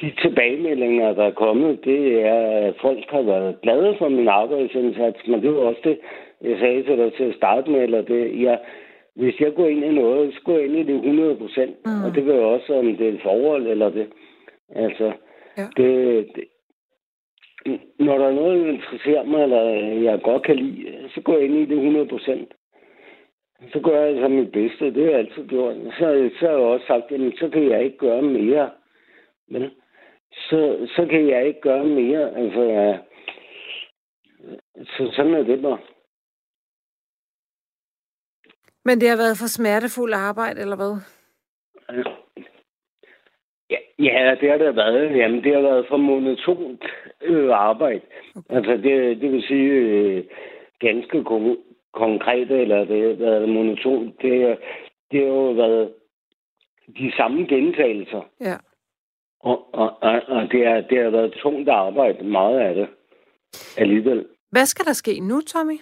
de tilbagemeldinger, der er kommet, det er, at folk har været glade for min arbejdsindsats, men det var også det, jeg sagde til dig til at starte med, eller det, jeg, hvis jeg går ind i noget, så går jeg ind i det 100 procent, Mm. og det gør jeg også, om det er et forhold eller det. Altså, Ja. det, det, når der er noget, der interesserer mig, eller jeg godt kan lide, så går jeg ind i det 100 procent. Så gør jeg altså mit bedste. Det har jeg altid gjort. Så, så har jeg også sagt, jamen, så kan jeg ikke gøre mere. Men så, så kan jeg ikke gøre mere. Altså, så sådan er det bare. Men det har været for smertefuldt arbejde, eller hvad? Ja, ja, det har det været. Jamen, det har været for monotont øh, arbejde. Okay. Altså, det, det vil sige øh, ganske kon- konkret, eller det har været monotont. Det, det har jo været de samme gentagelser. Ja. Og, og, og, og det, er, det har været tungt arbejde, meget af det alligevel. Hvad skal der ske nu, Tommy?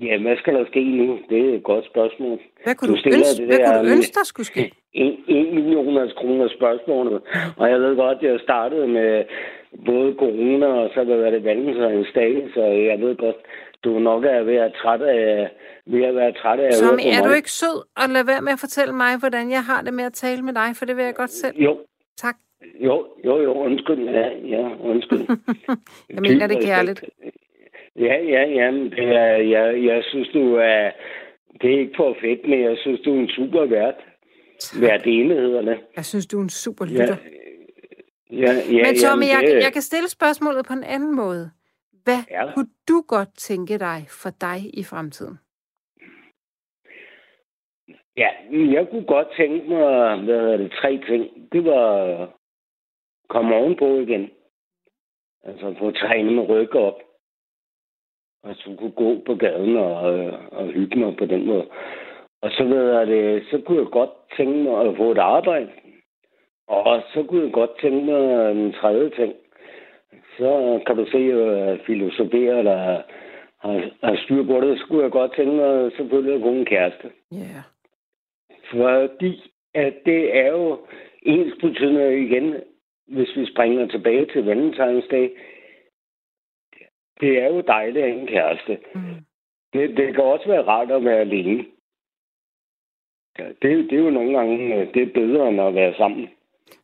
Ja, hvad skal der ske nu? Det er et godt spørgsmål. Hvad kunne Du du, ønske, det hvad der kunne du ønske, der skulle ske? [LAUGHS] En, en millioner kroner spørgsmål. Og jeg ved godt, at jeg startede med både corona og så hvad det valentinsdag, så jeg ved godt, du nok er ved at træt af, ved at være træt af at Tommy, er du ikke sød og lad være med at fortælle mig, hvordan jeg har det med at tale med dig, for det vil jeg godt selv. Jo, Tak. jo, jo, jo, undskyld. Ja, ja, undskyld. [LAUGHS] Jeg mener det kærligt. Ja, ja, ja, det er, jeg, jeg synes, du er, det er ikke for fedt, men jeg synes, du er en super vært. Vært det. Jeg synes, du er en super Ja, lytter. ja, ja, Men Tommy, jamen, jeg, det- jeg kan stille spørgsmålet på en anden måde. Hvad Ja. kunne du godt tænke dig for dig i fremtiden? Ja, jeg kunne godt tænke mig, hvad hedder det, tre ting. Det var komme ovenpå igen. Altså få trænet med ryg op. Og så kunne gå på gaden og, øh, og hygge mig på den måde. Og så, ved jeg det, så kunne jeg godt tænke mig at få et arbejde. Og så kunne jeg godt tænke mig en tredje ting. Så kan du se, at filosofere eller har, har styr på det. Så kunne jeg godt tænke mig selvfølgelig at få en kæreste. Ja. Yeah. Fordi at det er jo ens betydende igen, hvis vi springer tilbage til valentinsdag. Det er jo dejligt at have en kæreste. Mm. Det, det kan også være rart at være alene. Ja, det, det er jo nogle gange øh, det er bedre end at være sammen.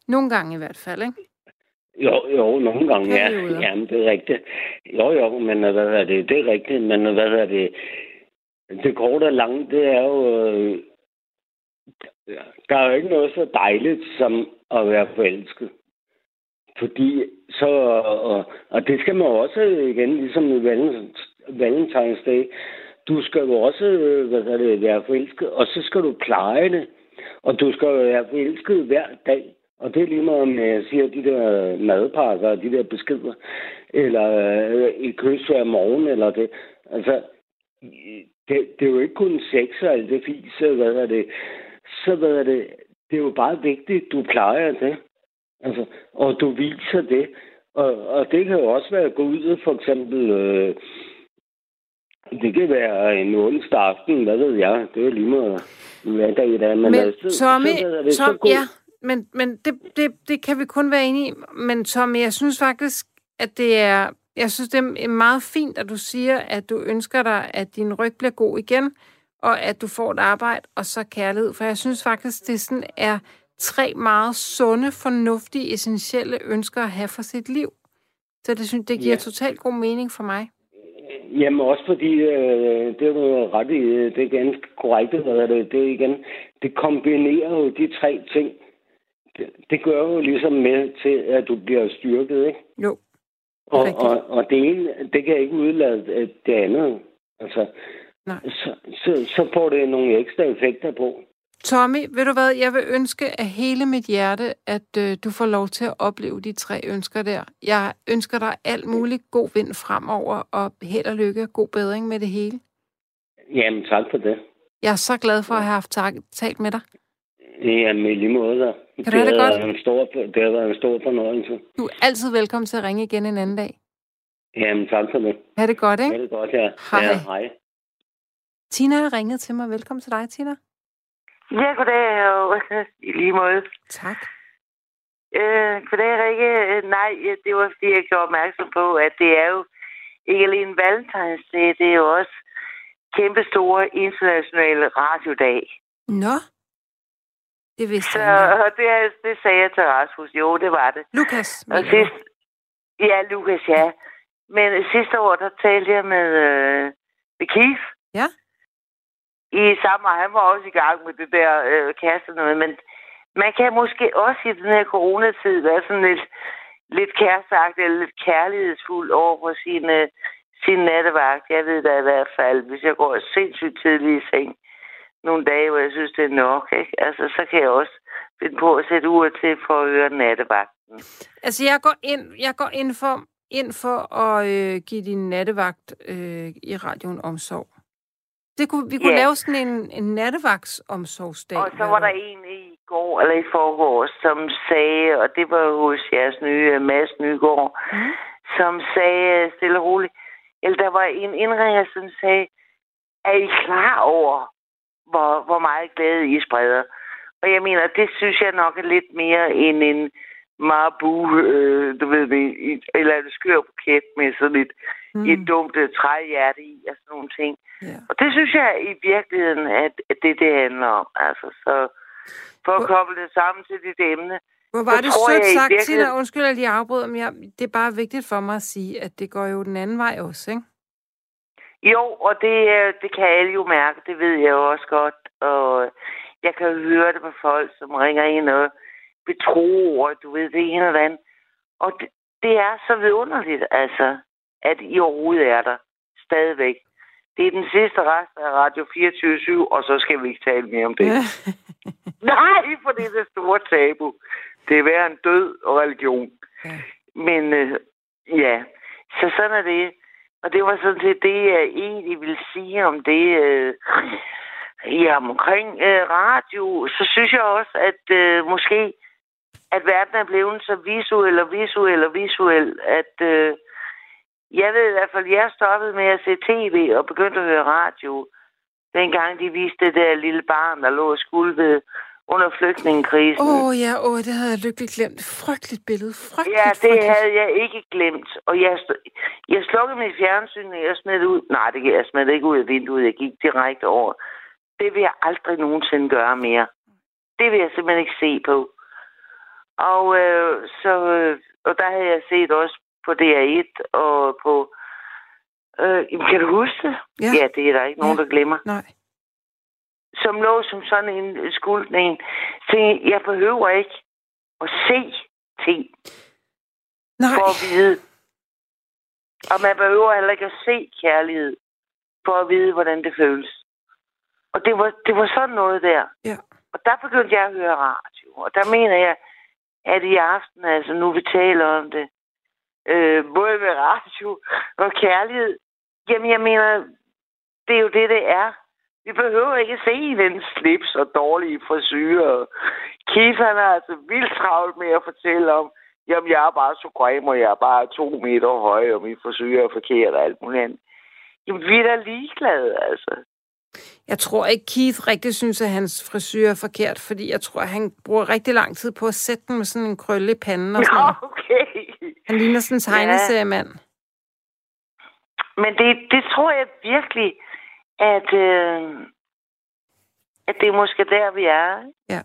Nogle gange i hvert fald, ikke? Jo, jo, nogle gange, ja. Jamen, det er rigtigt. Jo, jo, men øh, hvad er det? Det er rigtigt, men øh, hvad er det? Det korte og lange, det er jo... Øh, der er jo ikke noget så dejligt som at være forelsket. Fordi så... Og, og det skal man også igen, ligesom i Valentine's Day. Du skal jo også øh, hvad er det, være forelsket, og så skal du pleje det. Og du skal jo være forelsket hver dag. Og det er lige meget, om jeg siger de der madpakker og de der beskeder, eller øh, et kys hver morgen, eller det. Altså, det, det er jo ikke kun sex og alt det fis, hvad er det. Så hvad er det, det er jo bare vigtigt, du plejer det. Altså, og du viser det. Og, og det kan jo også være at gå ud for eksempel... Øh, det kan være en onsdag aften, hvad ved jeg. Det er jo lige meget, hvad dag det er. Men, Men altså, Tommy, så, er det, Tom, så ja, men, men det, det, det kan vi kun være enige i. Men Tommy, jeg synes faktisk, at det er... Jeg synes, det er meget fint, at du siger, at du ønsker dig, at din ryg bliver god igen, og at du får et arbejde, og så kærlighed. For jeg synes faktisk, det sådan er tre meget sunde, fornuftige, essentielle ønsker at have for sit liv. Så det, synes, det giver Ja. totalt god mening for mig. Jamen også fordi, øh, det er jo ret øh, det er ganske korrekt, hvad det, det er igen, det kombinerer jo de tre ting. Det, det gør jo ligesom med til, at du bliver styrket, ikke? Jo, Og, og, og det ene, det kan ikke udlade øh, det andet. Altså, Nej. så, så, så får det nogle ekstra effekter på. Tommy, ved du hvad, jeg vil ønske af hele mit hjerte, at øh, du får lov til at opleve de tre ønsker der. Jeg ønsker dig alt muligt god vind fremover, og held og lykke og god bedring med det hele. Jamen, tak for det. Jeg er så glad for at have haft talt med dig. Jamen, i lige måde. Da. Kan du have det godt? En stor, det har været en stor fornøjelse. Du er altid velkommen til at ringe igen en anden dag. Jamen, tak for det. Ha' det godt, ikke? Ha' det godt, ja. Hej. Ja, hej. Tina har ringet til mig. Velkommen til dig, Tina. Ja, goddag, og [LAUGHS] i lige måde. Tak. Øh, goddag, Rikke. Nej, det var fordi, jeg gjorde opmærksom på, at det er jo ikke alene Valentinsdag, det er jo også kæmpe store internationale radiodag. Nå, det vidste Så ikke. og det, det sagde jeg til Rasmus. Jo, det var det. Lukas, Og sidst, ja, Lukas, ja. Men sidste år, der talte jeg med, øh, med Keith. Ja. I samme, han var også i gang med det der øh, kæreste noget, men man kan måske også i den her coronatid være sådan lidt, lidt kæresteagtig eller lidt kærlighedsfuld over for sin, øh, sin nattevagt. Jeg ved da i hvert fald, hvis jeg går sindssygt tidligt i seng nogle dage, hvor jeg synes, det er nok, ikke? Altså, så kan jeg også finde på at sætte uret til for at høre nattevagten. Altså, jeg går ind, jeg går ind for, ind for at øh, give din nattevagt øh, i radioen omsorg. Det kunne, vi kunne Ja. lave sådan en, en nattevagtsomsorgsdag. Og så var der en i går, eller i forgårs, som sagde, og det var hos jeres nye øh, Mads Nygaard, Mm. som sagde øh, stille og roligt, eller der var en indringer, som sagde, er I klar over, hvor, hvor meget glæde I spreder? Og jeg mener, det synes jeg nok er lidt mere end en marabu, øh, du ved det, eller en skør buket med sådan et, mm. et dumt øh, træhjerte i og sådan nogle ting. Ja. Og det synes jeg i virkeligheden, at at det det handler om. Altså, så for at koble det sammen til dit emne. Hvor var det sødt sagt, virkeligheden- Tina. Undskyld, at jeg afbryder, men jeg, det er bare vigtigt for mig at sige, at det går jo den anden vej også, ikke? Jo, og det, øh, det kan alle jo mærke, det ved jeg jo også godt. Og jeg kan høre det på folk, som ringer ind og betroer, du ved, det ene eller andet. Og det, det er så vidunderligt, altså, at I overhovedet er der stadigvæk. Det er den sidste rest af Radio 24 og så skal vi ikke tale mere om det. [LAUGHS] Nej, for det er det store tabu. Det er værre en død og religion. Ja. Men øh, ja, så sådan er det. Og det var sådan set det, jeg egentlig ville sige om det. Øh, ja, omkring øh, radio, så synes jeg også, at øh, måske, at verden er blevet så visuel og visuel og visuel, at øh, jeg ved i hvert fald, jeg stoppede med at se tv og begyndte at høre radio. Dengang de viste det der lille barn, der lå og skulvede under flygtningekrisen. Åh oh, ja, åh, oh, det havde jeg lykkeligt glemt. Frygteligt billede. Frygteligt, Ja, det frygteligt. havde jeg ikke glemt. Og jeg, jeg slukkede mit fjernsyn, og jeg smed det ud. Nej, det jeg smed det ikke ud af vinduet. Jeg gik direkte over. Det vil jeg aldrig nogensinde gøre mere. Det vil jeg simpelthen ikke se på. Og øh, så, øh, og der havde jeg set også på DR1 og på... Øh, kan du huske det? Ja. ja det er der ikke nogen, Ja. der glemmer Nej. Som lå som sådan en skuldning. Så jeg behøver ikke at se ting Nej. for at vide. Og man behøver heller ikke at se kærlighed for at vide, hvordan det føles. Og det var, det var sådan noget der. Ja. Og der begyndte jeg at høre radio. Og der mener jeg, at i aften, altså nu vi taler om det, øh, både med radio og kærlighed, jamen jeg mener, det er jo det, det er. Vi behøver ikke se den slips og dårlige frisyrer. Keith, han er altså vildt travlt med at fortælle om, jamen jeg er bare så grim, og jeg er bare to meter høj, og min frisyr er forkert og alt muligt andet. Jamen vi er da ligeglade, altså. Jeg tror ikke, Keith rigtig synes, at hans frisyr er forkert, fordi jeg tror, at han bruger rigtig lang tid på at sætte den med sådan en krølle i panden og sådan. Nå, okay. Han ligner sådan en tegneseriemand. Men det, det tror jeg virkelig, at, øh, at det er måske der, vi er. Ja.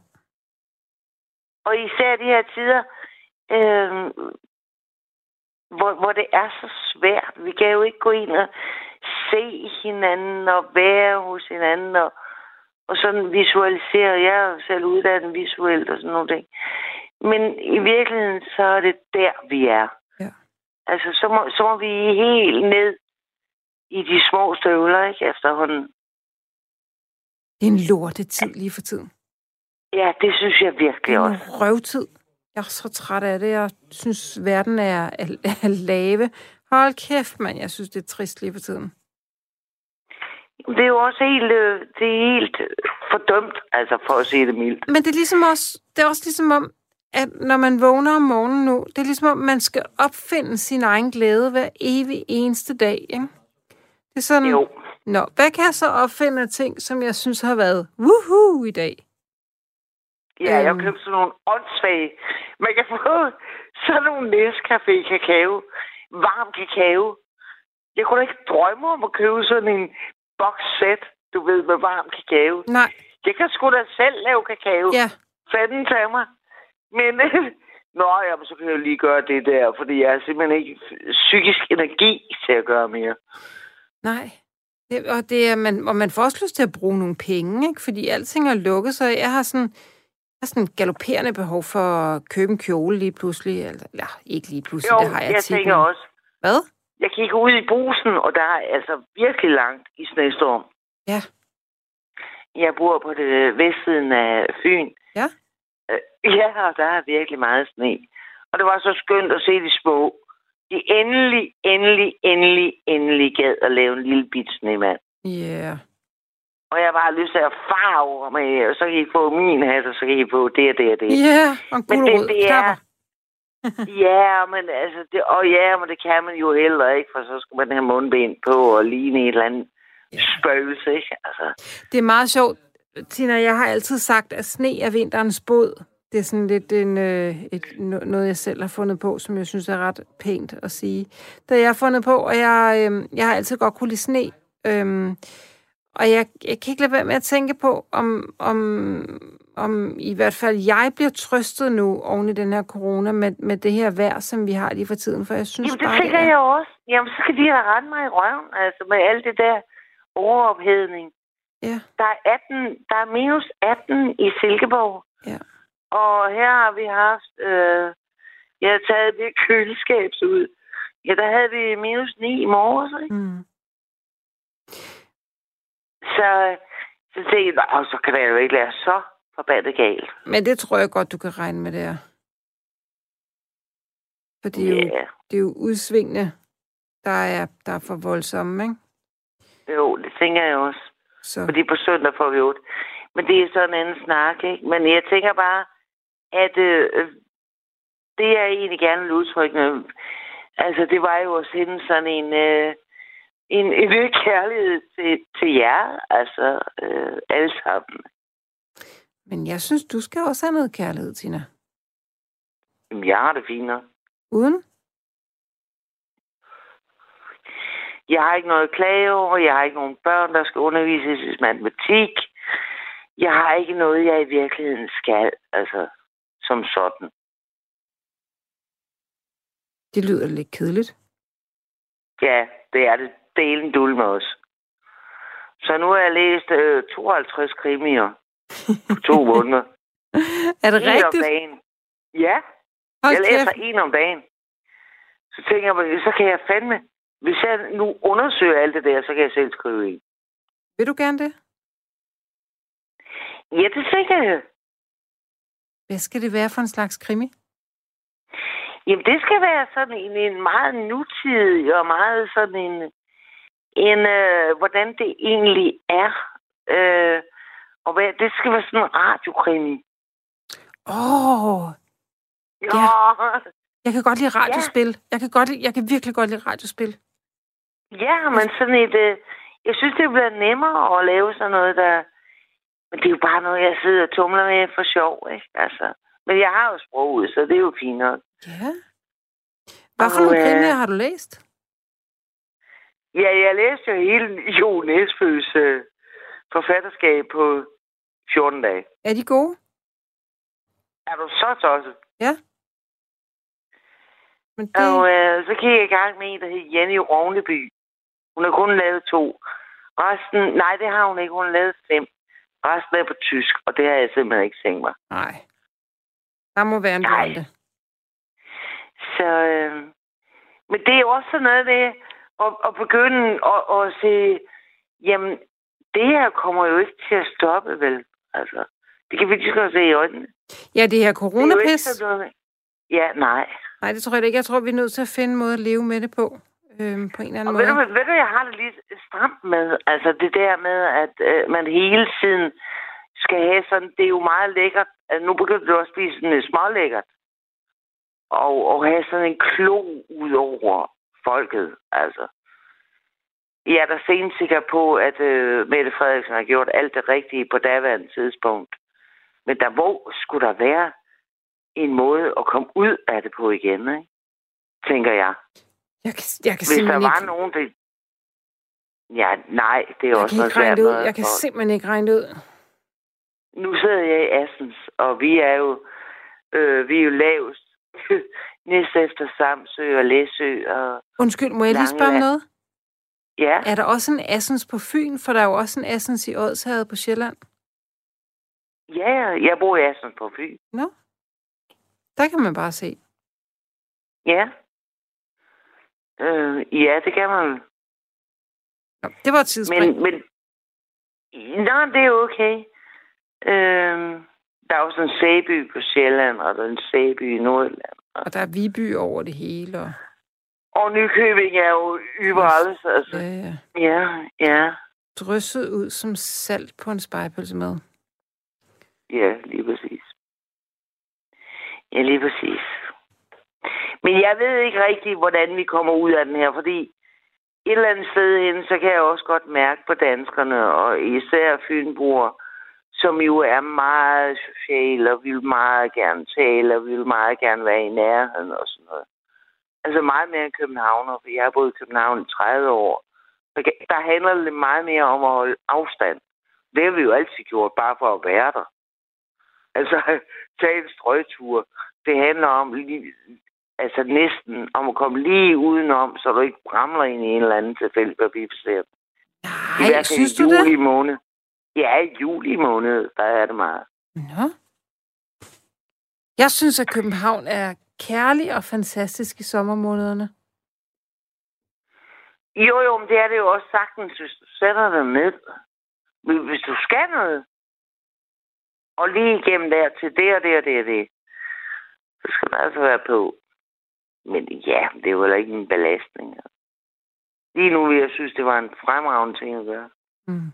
Og især de her tider, øh, hvor, hvor det er så svært. Vi kan jo ikke gå ind og se hinanden og være hos hinanden og, og sådan visualisere. Jeg er jo selv uddannet visuelt og sådan nogle ting. Men i virkeligheden, så er det der, vi er. Ja. Altså, så må, så må vi helt ned i de små støvler, ikke, efterhånden. Det er en lortetid lige for tiden. Ja, det synes jeg Det virkelig er også. en røvtid. Jeg er så træt af det. Jeg synes, verden er, er, er lave. Hold kæft, mand. Jeg synes, det er trist lige for tiden. Det er jo også helt, øh, det er helt fordømt, altså for at sige det mildt. Men det er ligesom også, det er også ligesom om, at når man vågner om morgenen nu, det er ligesom om, man skal opfinde sin egen glæde hver evig eneste dag, ikke? Det er sådan, Jo. Nå, hvad kan jeg så opfinde af ting, som jeg synes har været woohoo i dag? Ja, jeg har Øhm. købt sådan nogle åndssvage. Man kan få sådan nogle Nescafé kakao. Varm kakao. Jeg kunne da ikke drømme om at købe sådan en box-set, du ved, med varm kakao. Nej, Jeg kan sgu da selv lave kakao. ja, Fanden til mig. Men, [LAUGHS] nå, jamen, så kan jeg lige gøre det der, fordi jeg har simpelthen ikke psykisk energi til at gøre mere. Nej. Det, og, det er, man, og man får også lyst til at bruge nogle penge, ikke? fordi alting er lukket, så jeg har sådan, jeg har sådan et galopperende behov for at købe en kjole lige pludselig. Eller, eller ikke lige pludselig, Jo, det har jeg, jeg tit, tænker men- også. Hvad? Jeg kigger ud i brusen, og der er altså virkelig langt i snestorm. Ja. Jeg bor på det vestsiden af Fyn. Ja. Øh, Ja, og der er virkelig meget sne. Og det var så skønt at se de små. De endelig, endelig, endelig, endelig gad at lave en lille bit snemand. Ja. Yeah. Og jeg bare lyst til at farve med, og så kan I få min hat, og så kan I få det og det og det. Ja, yeah, og en Men det, det er... [LAUGHS] [LAUGHS] ja, men altså, det, og ja, men det kan man jo heller ikke, for så skulle man have mundbind på og ligne et eller andet Ja. spøgelse, ikke? Altså, Det er meget sjovt. Tina, jeg har altid sagt, at sne er vinterens båd. Det er sådan lidt en, øh, et, no- noget, jeg selv har fundet på, som jeg synes er ret pænt at sige. Det har jeg fundet på, og jeg, øh, jeg har altid godt kunne lide sne. Øhm, og jeg, jeg kan ikke lade være med at tænke på, om, om, om i hvert fald jeg bliver trøstet nu oven i den her corona med, med det her vejr, som vi har lige for tiden. For jeg synes jamen, det bare, tænker det er... jeg også. Jamen, så skal de have rette mig i røven, altså med alt det der overophedning. Ja, Der er, 18, der er minus 18 i Silkeborg. ja. Og her har vi haft... Øh, jeg har taget det køleskab ud. Ja, der havde vi minus 9 i morges, ikke? Mm. Så, så tænkte jeg, "Nå, så kan det jo ikke være så forbandet galt. Men det tror jeg godt, du kan regne med, det er. For det er jo, Ja, det er jo udsvingende, der er, der er for voldsomme, ikke? jo, det tænker jeg også. Så, Fordi på søndag får vi 8. Men det er sådan en anden snak, ikke? Men jeg tænker bare, at øh, det jeg egentlig gerne vil udtrykke, altså det var jo at sende sådan en, øh, en, en lille kærlighed til, til jer, altså øh, alle sammen. men jeg synes, du skal også have noget kærlighed, Tina. Jamen, jeg har det nok. Uden? Jeg har ikke noget at klage over. Jeg har ikke nogen børn, der skal undervises i matematik. Jeg har ikke noget, jeg i virkeligheden skal, altså som sådan. Det lyder lidt kedeligt. Ja, det er det. Delen dul med os. Så nu har jeg læst øh, 52 krimier på to [LAUGHS] måneder. er det En om rigtigt? dagen. Ja, Hold jeg læser kæft. en om dagen. Så tænker jeg, så kan jeg fandme... Hvis jeg nu undersøger alt det der, så kan jeg selv skrive en. Vil du gerne det? Ja, det tænker jeg. Hvad skal det være for en slags krimi? Jamen, det skal være sådan en, en meget nutidig og meget sådan en... en øh, hvordan det egentlig er. Øh, og hvad, det skal være sådan en radiokrimi. Åh, oh, Ja. jeg kan godt lide radiospil. Jeg kan, godt, jeg kan virkelig godt lide radiospil. Ja, men sådan et... Øh, jeg synes, det bliver nemmere at lave sådan noget, der... Men det er jo bare noget, jeg sidder og tumler med for sjov, ikke? Altså. Men jeg har jo sproget, så det er jo fint nok. Ja. Hvad for Og, nogle øh, krimier har du læst? Ja, jeg læste jo hele Jo Nesbøs øh, forfatterskab på 14 dage. Er de gode? Er du så tosset? Ja. Men det... Og øh, så gik jeg i gang med en, der hed Jenny Rogneby. Hun har kun lavet to. Resten, nej, det har hun ikke. Hun har lavet fem. Resten er på tysk, og det har jeg simpelthen ikke tænkt mig. Nej. Der må være en blonde. Så, øh, men det er jo også sådan noget det, at, at begynde at, at se, jamen, det her kommer jo ikke til at stoppe, vel? Altså, Det kan vi lige så se i øjnene. Ja, det her Det er jo ikke coronapis. sådan noget. Ja, nej. Nej, det tror jeg ikke. Jeg tror, vi er nødt til at finde en måde at leve med det på. Øhm, på en eller anden Og måde. ved du, ved du, jeg har det lidt stramt med, altså det der med, at øh, man hele tiden skal have sådan, det er jo meget lækkert, altså, nu begynder du også at blive sådan lidt smålækkert, og, og have sådan en klo ud over folket, altså. Jeg er da sikker på, at øh, Mette Frederiksen har gjort alt det rigtige på daværende tidspunkt. Men der må skulle der være en måde at komme ud af det på igen, ikke? tænker jeg. Jeg kan, jeg kan Hvis der var ikke, nogen, der... Ja, nej, det er jeg også noget svært det ud. Jeg kan Og simpelthen ikke regne det ud. Nu sidder jeg i Assens, og vi er jo, øh, vi er jo lavest. [LAUGHS] Næst efter Samsø og Læsø og... Undskyld, må jeg lige spørge om noget? Ja, Er der også en Assens på Fyn? For der er jo også en Assens i Odshavet på Sjælland. ja, jeg bor i Assens på Fyn. Nå? Der kan man bare se. Ja. Øh, ja, det kan man. Nå, det var et tidsspring. Men, men... Nå, det er okay. Øh, der er også en Sæby på Sjælland, og der er en Sæby i Nordjylland. Og der er Viby over det hele. Og, Og Nykøbing er jo überalt, altså. øh, Ja, ja. drysset ud som salt på en spejpølse med. Ja, lige præcis. Ja, lige præcis. Men jeg ved ikke rigtig, hvordan vi kommer ud af den her, fordi et eller andet sted hen, så kan jeg også godt mærke på danskerne, og især fynboer, som jo er meget sociale, og vil meget gerne tale, og vil meget gerne være i nærheden og sådan noget. Altså meget mere end københavner, for jeg har boet i København i 30 år. Der handler det meget mere om at holde afstand. Det har vi jo altid gjort, bare for at være der. Altså, [LAUGHS] tage en strøgtur. Det handler om altså næsten om at komme lige udenom, så du ikke ramler ind i en eller anden forbipasserende. I Nej, hvert fald synes i du juli det? måned. Ja, i juli måned, der er det meget. Nå. Jeg synes, at København er kærlig og fantastisk i sommermånederne. Jo, jo, men det er det jo også sagtens, hvis du sætter dig ned. Men Hvis du skal noget, og lige igennem der til det og det og det og det, så skal man altså være på. Men ja, det heller ikke en belastning. Lige nu vil jeg synes, det var en fremragende ting at gøre. Mm.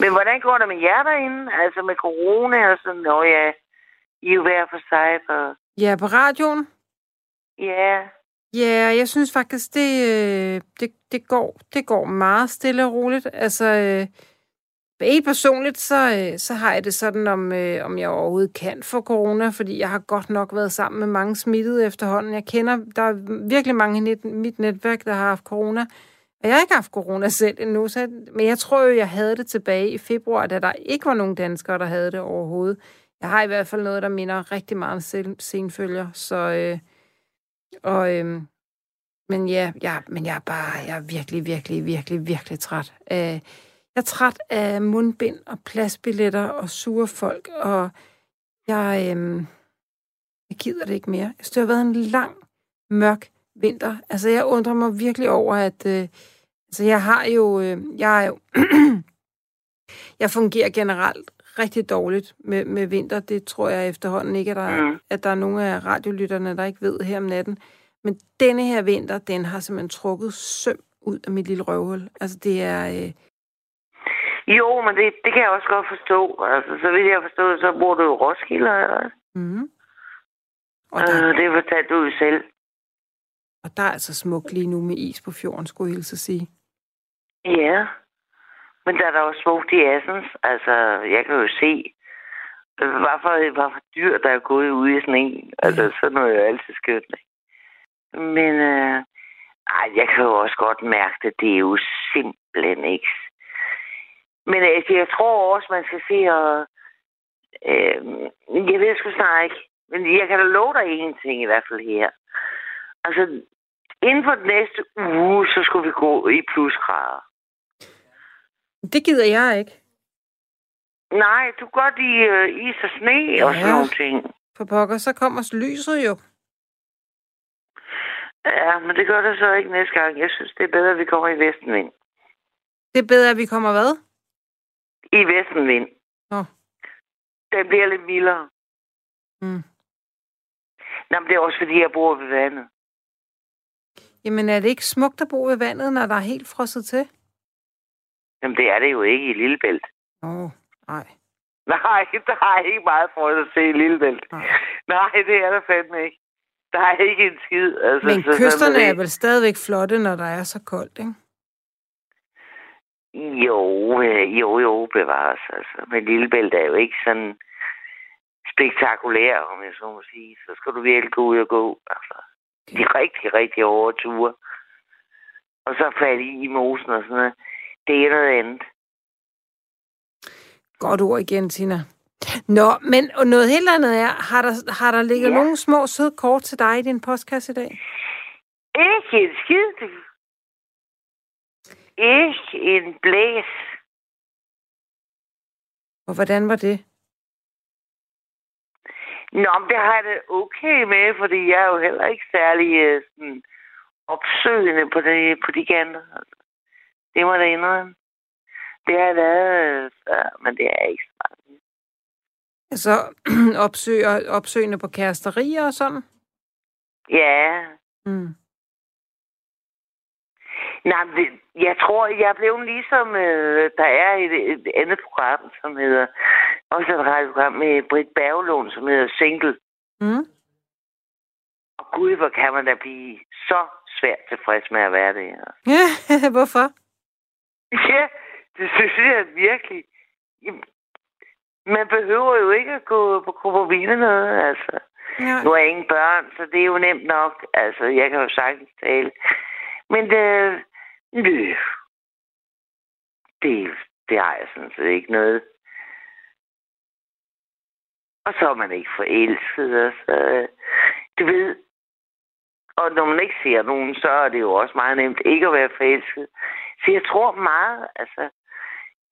Men hvordan går det med jer derinde? Altså med corona og sådan? Nå ja, I er jo hver for sig. Og... Ja, på radioen. Ja, Ja, jeg synes faktisk, det, øh, det, det, går, det går meget stille og roligt. Altså, øh, helt personligt, så, øh, så har jeg det sådan, om, øh, om jeg overhovedet kan få corona, fordi jeg har godt nok været sammen med mange smittede efterhånden. Jeg kender, der er virkelig mange i net, mit netværk, der har haft corona. Og jeg har ikke haft corona selv endnu, så, men jeg tror jo, jeg havde det tilbage i februar, da der ikke var nogen danskere, der havde det overhovedet. Jeg har i hvert fald noget, der minder rigtig meget om sen- senfølger, så... Øh, og, øh, men ja, ja, men jeg er bare, jeg er virkelig, virkelig, virkelig, virkelig træt. Øh, jeg er træt af mundbind og pladsbilletter og sure folk, og jeg, øhm, jeg gider det ikke mere. Jeg synes, det har været en lang, mørk vinter. Altså, jeg undrer mig virkelig over, at øh, altså, jeg har jo, øh, jeg er jo, [CLEARS THROAT] jeg fungerer generelt rigtig dårligt med, med vinter. Det tror jeg efterhånden ikke, at der, Mm. at der er nogen af radiolytterne, der ikke ved her om natten. Men denne her vinter, den har simpelthen trukket søm ud af mit lille røvhul. Altså, det er... Øh, Jo, men det, det kan jeg også godt forstå. Altså, så vidt jeg forstår, så bor du i Roskilde, eller? mm. og, der, Øh, det fortalte du jo selv. og der er altså smukt lige nu med is på fjorden, skulle jeg hilse sige. Ja. Men der er der også smukt i Assens. Altså, jeg kan jo se, øh, hvad for, hvad for dyr, der er gået ud i sådan en. Altså, sådan noget er jo altid skønt. Men, øh, ej, jeg kan jo også godt mærke det. Det er jo simpelthen ikke. Men altså, jeg tror også, man skal se og... Øh, jeg ved sgu snart ikke. Men jeg kan da love dig en ting i hvert fald her. Altså, inden for den næste uge, så skulle vi gå i plusgrader. Det gider jeg ikke. Nej, du kan godt lide øh, is og sne og sådan Ja. nogle ting. For pokker, så kommer lyset jo. Ja, men det gør det så ikke næste gang. Jeg synes, det er bedre, at vi kommer i vestenvind. Det er bedre, at vi kommer hvad? I vestenvind. Nå, Den bliver lidt mildere. Mm. Nå, men det er også fordi, jeg bor ved vandet. Jamen, er det ikke smukt at bo ved vandet, når der er helt frosset til? Jamen, det er det jo ikke i Lillebælt. Åh, oh, nej. Nej, der er ikke meget for at se i Lillebælt. Nej. Nej, det er der fandme ikke. Der er ikke en skid. Altså, Men så- kysterne er vel stadigvæk flotte, når der er så koldt, ikke? Jo, øh, jo, jo, bevares. Altså. Men Lillebælt er jo ikke sådan spektakulær, om jeg så må sige. Så skal du virkelig gå ud og gå. Altså, de rigtig, rigtig hårde ture. Og så falde i i mosen og sådan noget. Det er noget andet. Godt ord igen, Tina. Nå, men og noget helt andet er, har der, har der ligget Ja. nogle små søde kort til dig i din postkasse i dag? Ikke en skid. Ikke en blæs. Og hvordan var det? Nå, men det har jeg det okay med, fordi jeg er jo heller ikke særlig øh, sådan, opsøgende på, det, på de kanter. Det må da indrømme. Det har jeg været øh, før, men det er ikke så meget. Altså, [CLEARS THROAT] opsøger, opsøgende på kæresterier og sådan? Ja, Mm. Nej, men det, jeg tror, jeg blev ligesom, øh, der er et, et andet program, som hedder, også et radioprogram med Britt Berglund, som hedder Single. Mm. Og gud, hvor kan man da blive så svært tilfreds med at være det her. Ja, [LAUGHS] hvorfor? Ja, det synes jeg virkelig. Man behøver jo ikke at gå på kompromis med noget, altså. Ja. Nu har jeg ingen børn, så det er jo nemt nok. Altså, jeg kan jo sagtens tale. Men det, det, det, det har jeg sådan set ikke noget. Og så er man ikke forelsket, og så, øh, du ved, og når man ikke ser nogen, så er det jo også meget nemt ikke at være forelsket. Så jeg tror meget, altså,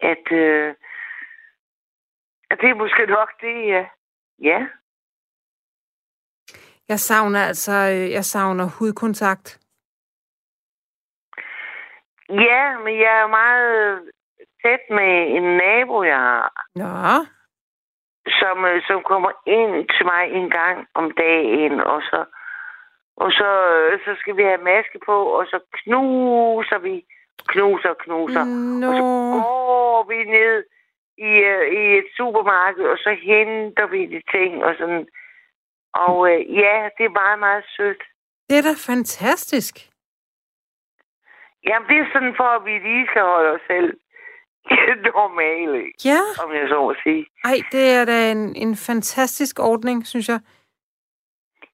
at, øh, at det er måske nok det, ja. Ja, Jeg savner altså, øh, jeg savner hudkontakt. Ja, men jeg er meget tæt med en nabo, jeg har, Nå, som, øh, som kommer ind til mig en gang om dagen, og så, og så, øh, så skal vi have maske på, og så knuser vi, knuser, knuser, Nå. og så går vi ned i, øh, i et supermarked, og så henter vi de ting, og sådan. Og øh, ja, det er meget, meget sødt. det er da fantastisk. Jamen, det er sådan for, at vi lige skal holde os selv [LAUGHS] normale, Ja, om jeg så må sige. ej, det er da en, en fantastisk ordning, synes jeg.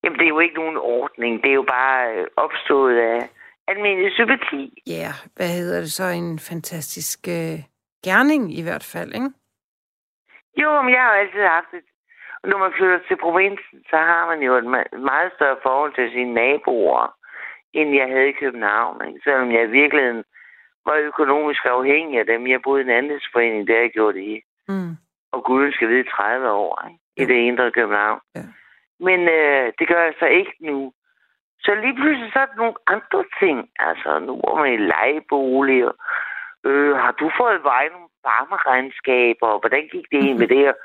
Jamen, det er jo ikke nogen ordning. Det er jo bare øh, opstået af almindelig sympati. Ja, yeah, hvad hedder det så? En fantastisk øh, gerning i hvert fald, ikke? Jo, men jeg har jo altid haft et... Når man flytter til provinsen, så har man jo et me- meget større forhold til sine naboer, end jeg havde i København. Ikke? Selvom jeg i virkeligheden var økonomisk afhængig af dem. Jeg boede i en andelsforening, der jeg gjorde det i. Mm. Og guden skal vide 30 år ikke? i det indre København. Ja. Men øh, det gør jeg så ikke nu. Så lige pludselig så er der nogle andre ting. Altså, nu er man i lejebolig. Og, øh, har du fået vej nogle varmeregnskaber? Og hvordan gik det ind med [LAUGHS] det? Og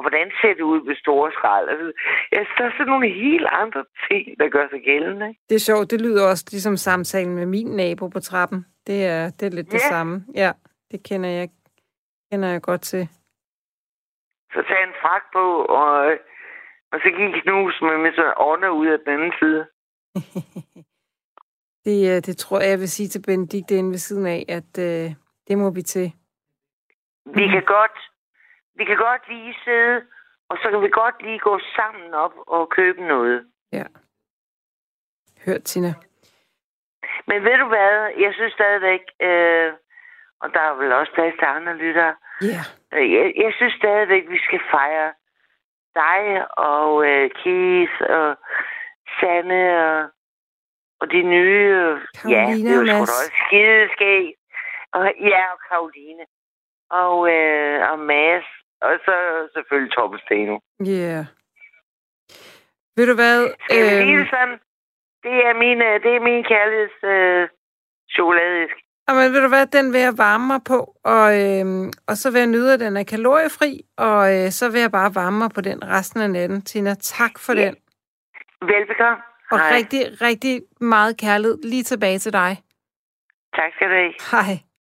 hvordan ser det ud med store skrald? Altså, synes, der er sådan nogle helt andre ting, der gør sig gældende. Ikke? Det er sjovt, det lyder også ligesom samtalen med min nabo på trappen. Det er, det er lidt det Ja. samme. Ja, det kender jeg, kender jeg godt til. Så tag en frak på, og, og så gik knus med, med så ånder ud af den anden side. [LAUGHS] Det, øh, det tror jeg, jeg vil sige til Benedikte inde ved siden af, at øh, det må vi til. Vi kan godt, vi kan godt lige sidde, og så kan vi godt lige gå sammen op og købe noget. Ja. Hørt, Tina. Men ved du hvad? Jeg synes stadigvæk, øh, og der er vel også plads til andre lyttere, Ja. øh, jeg, jeg synes stadigvæk, vi skal fejre dig og øh, Keith og Sanne og, og de nye. øh, ja, det er jo sgu da også skideskæg. Og, ja, og Karoline. Og, øh, og Mads. Og så selvfølgelig Torben Steno. Ja. Yeah. Ved du hvad? Jeg sige Øhm, det sådan? Det er min, øh, det er min kærligheds øh, chokoladeæsk. Jamen, ved du hvad, den vil jeg varme mig på, og, øhm, og så vil jeg nyde, at den er kaloriefri, og øh, så vil jeg bare varme mig på den resten af natten. Tina, tak for Ja. den. Velbekomme. Og Hej. rigtig, rigtig meget kærlighed lige tilbage til dig. Tak skal du have. Hej.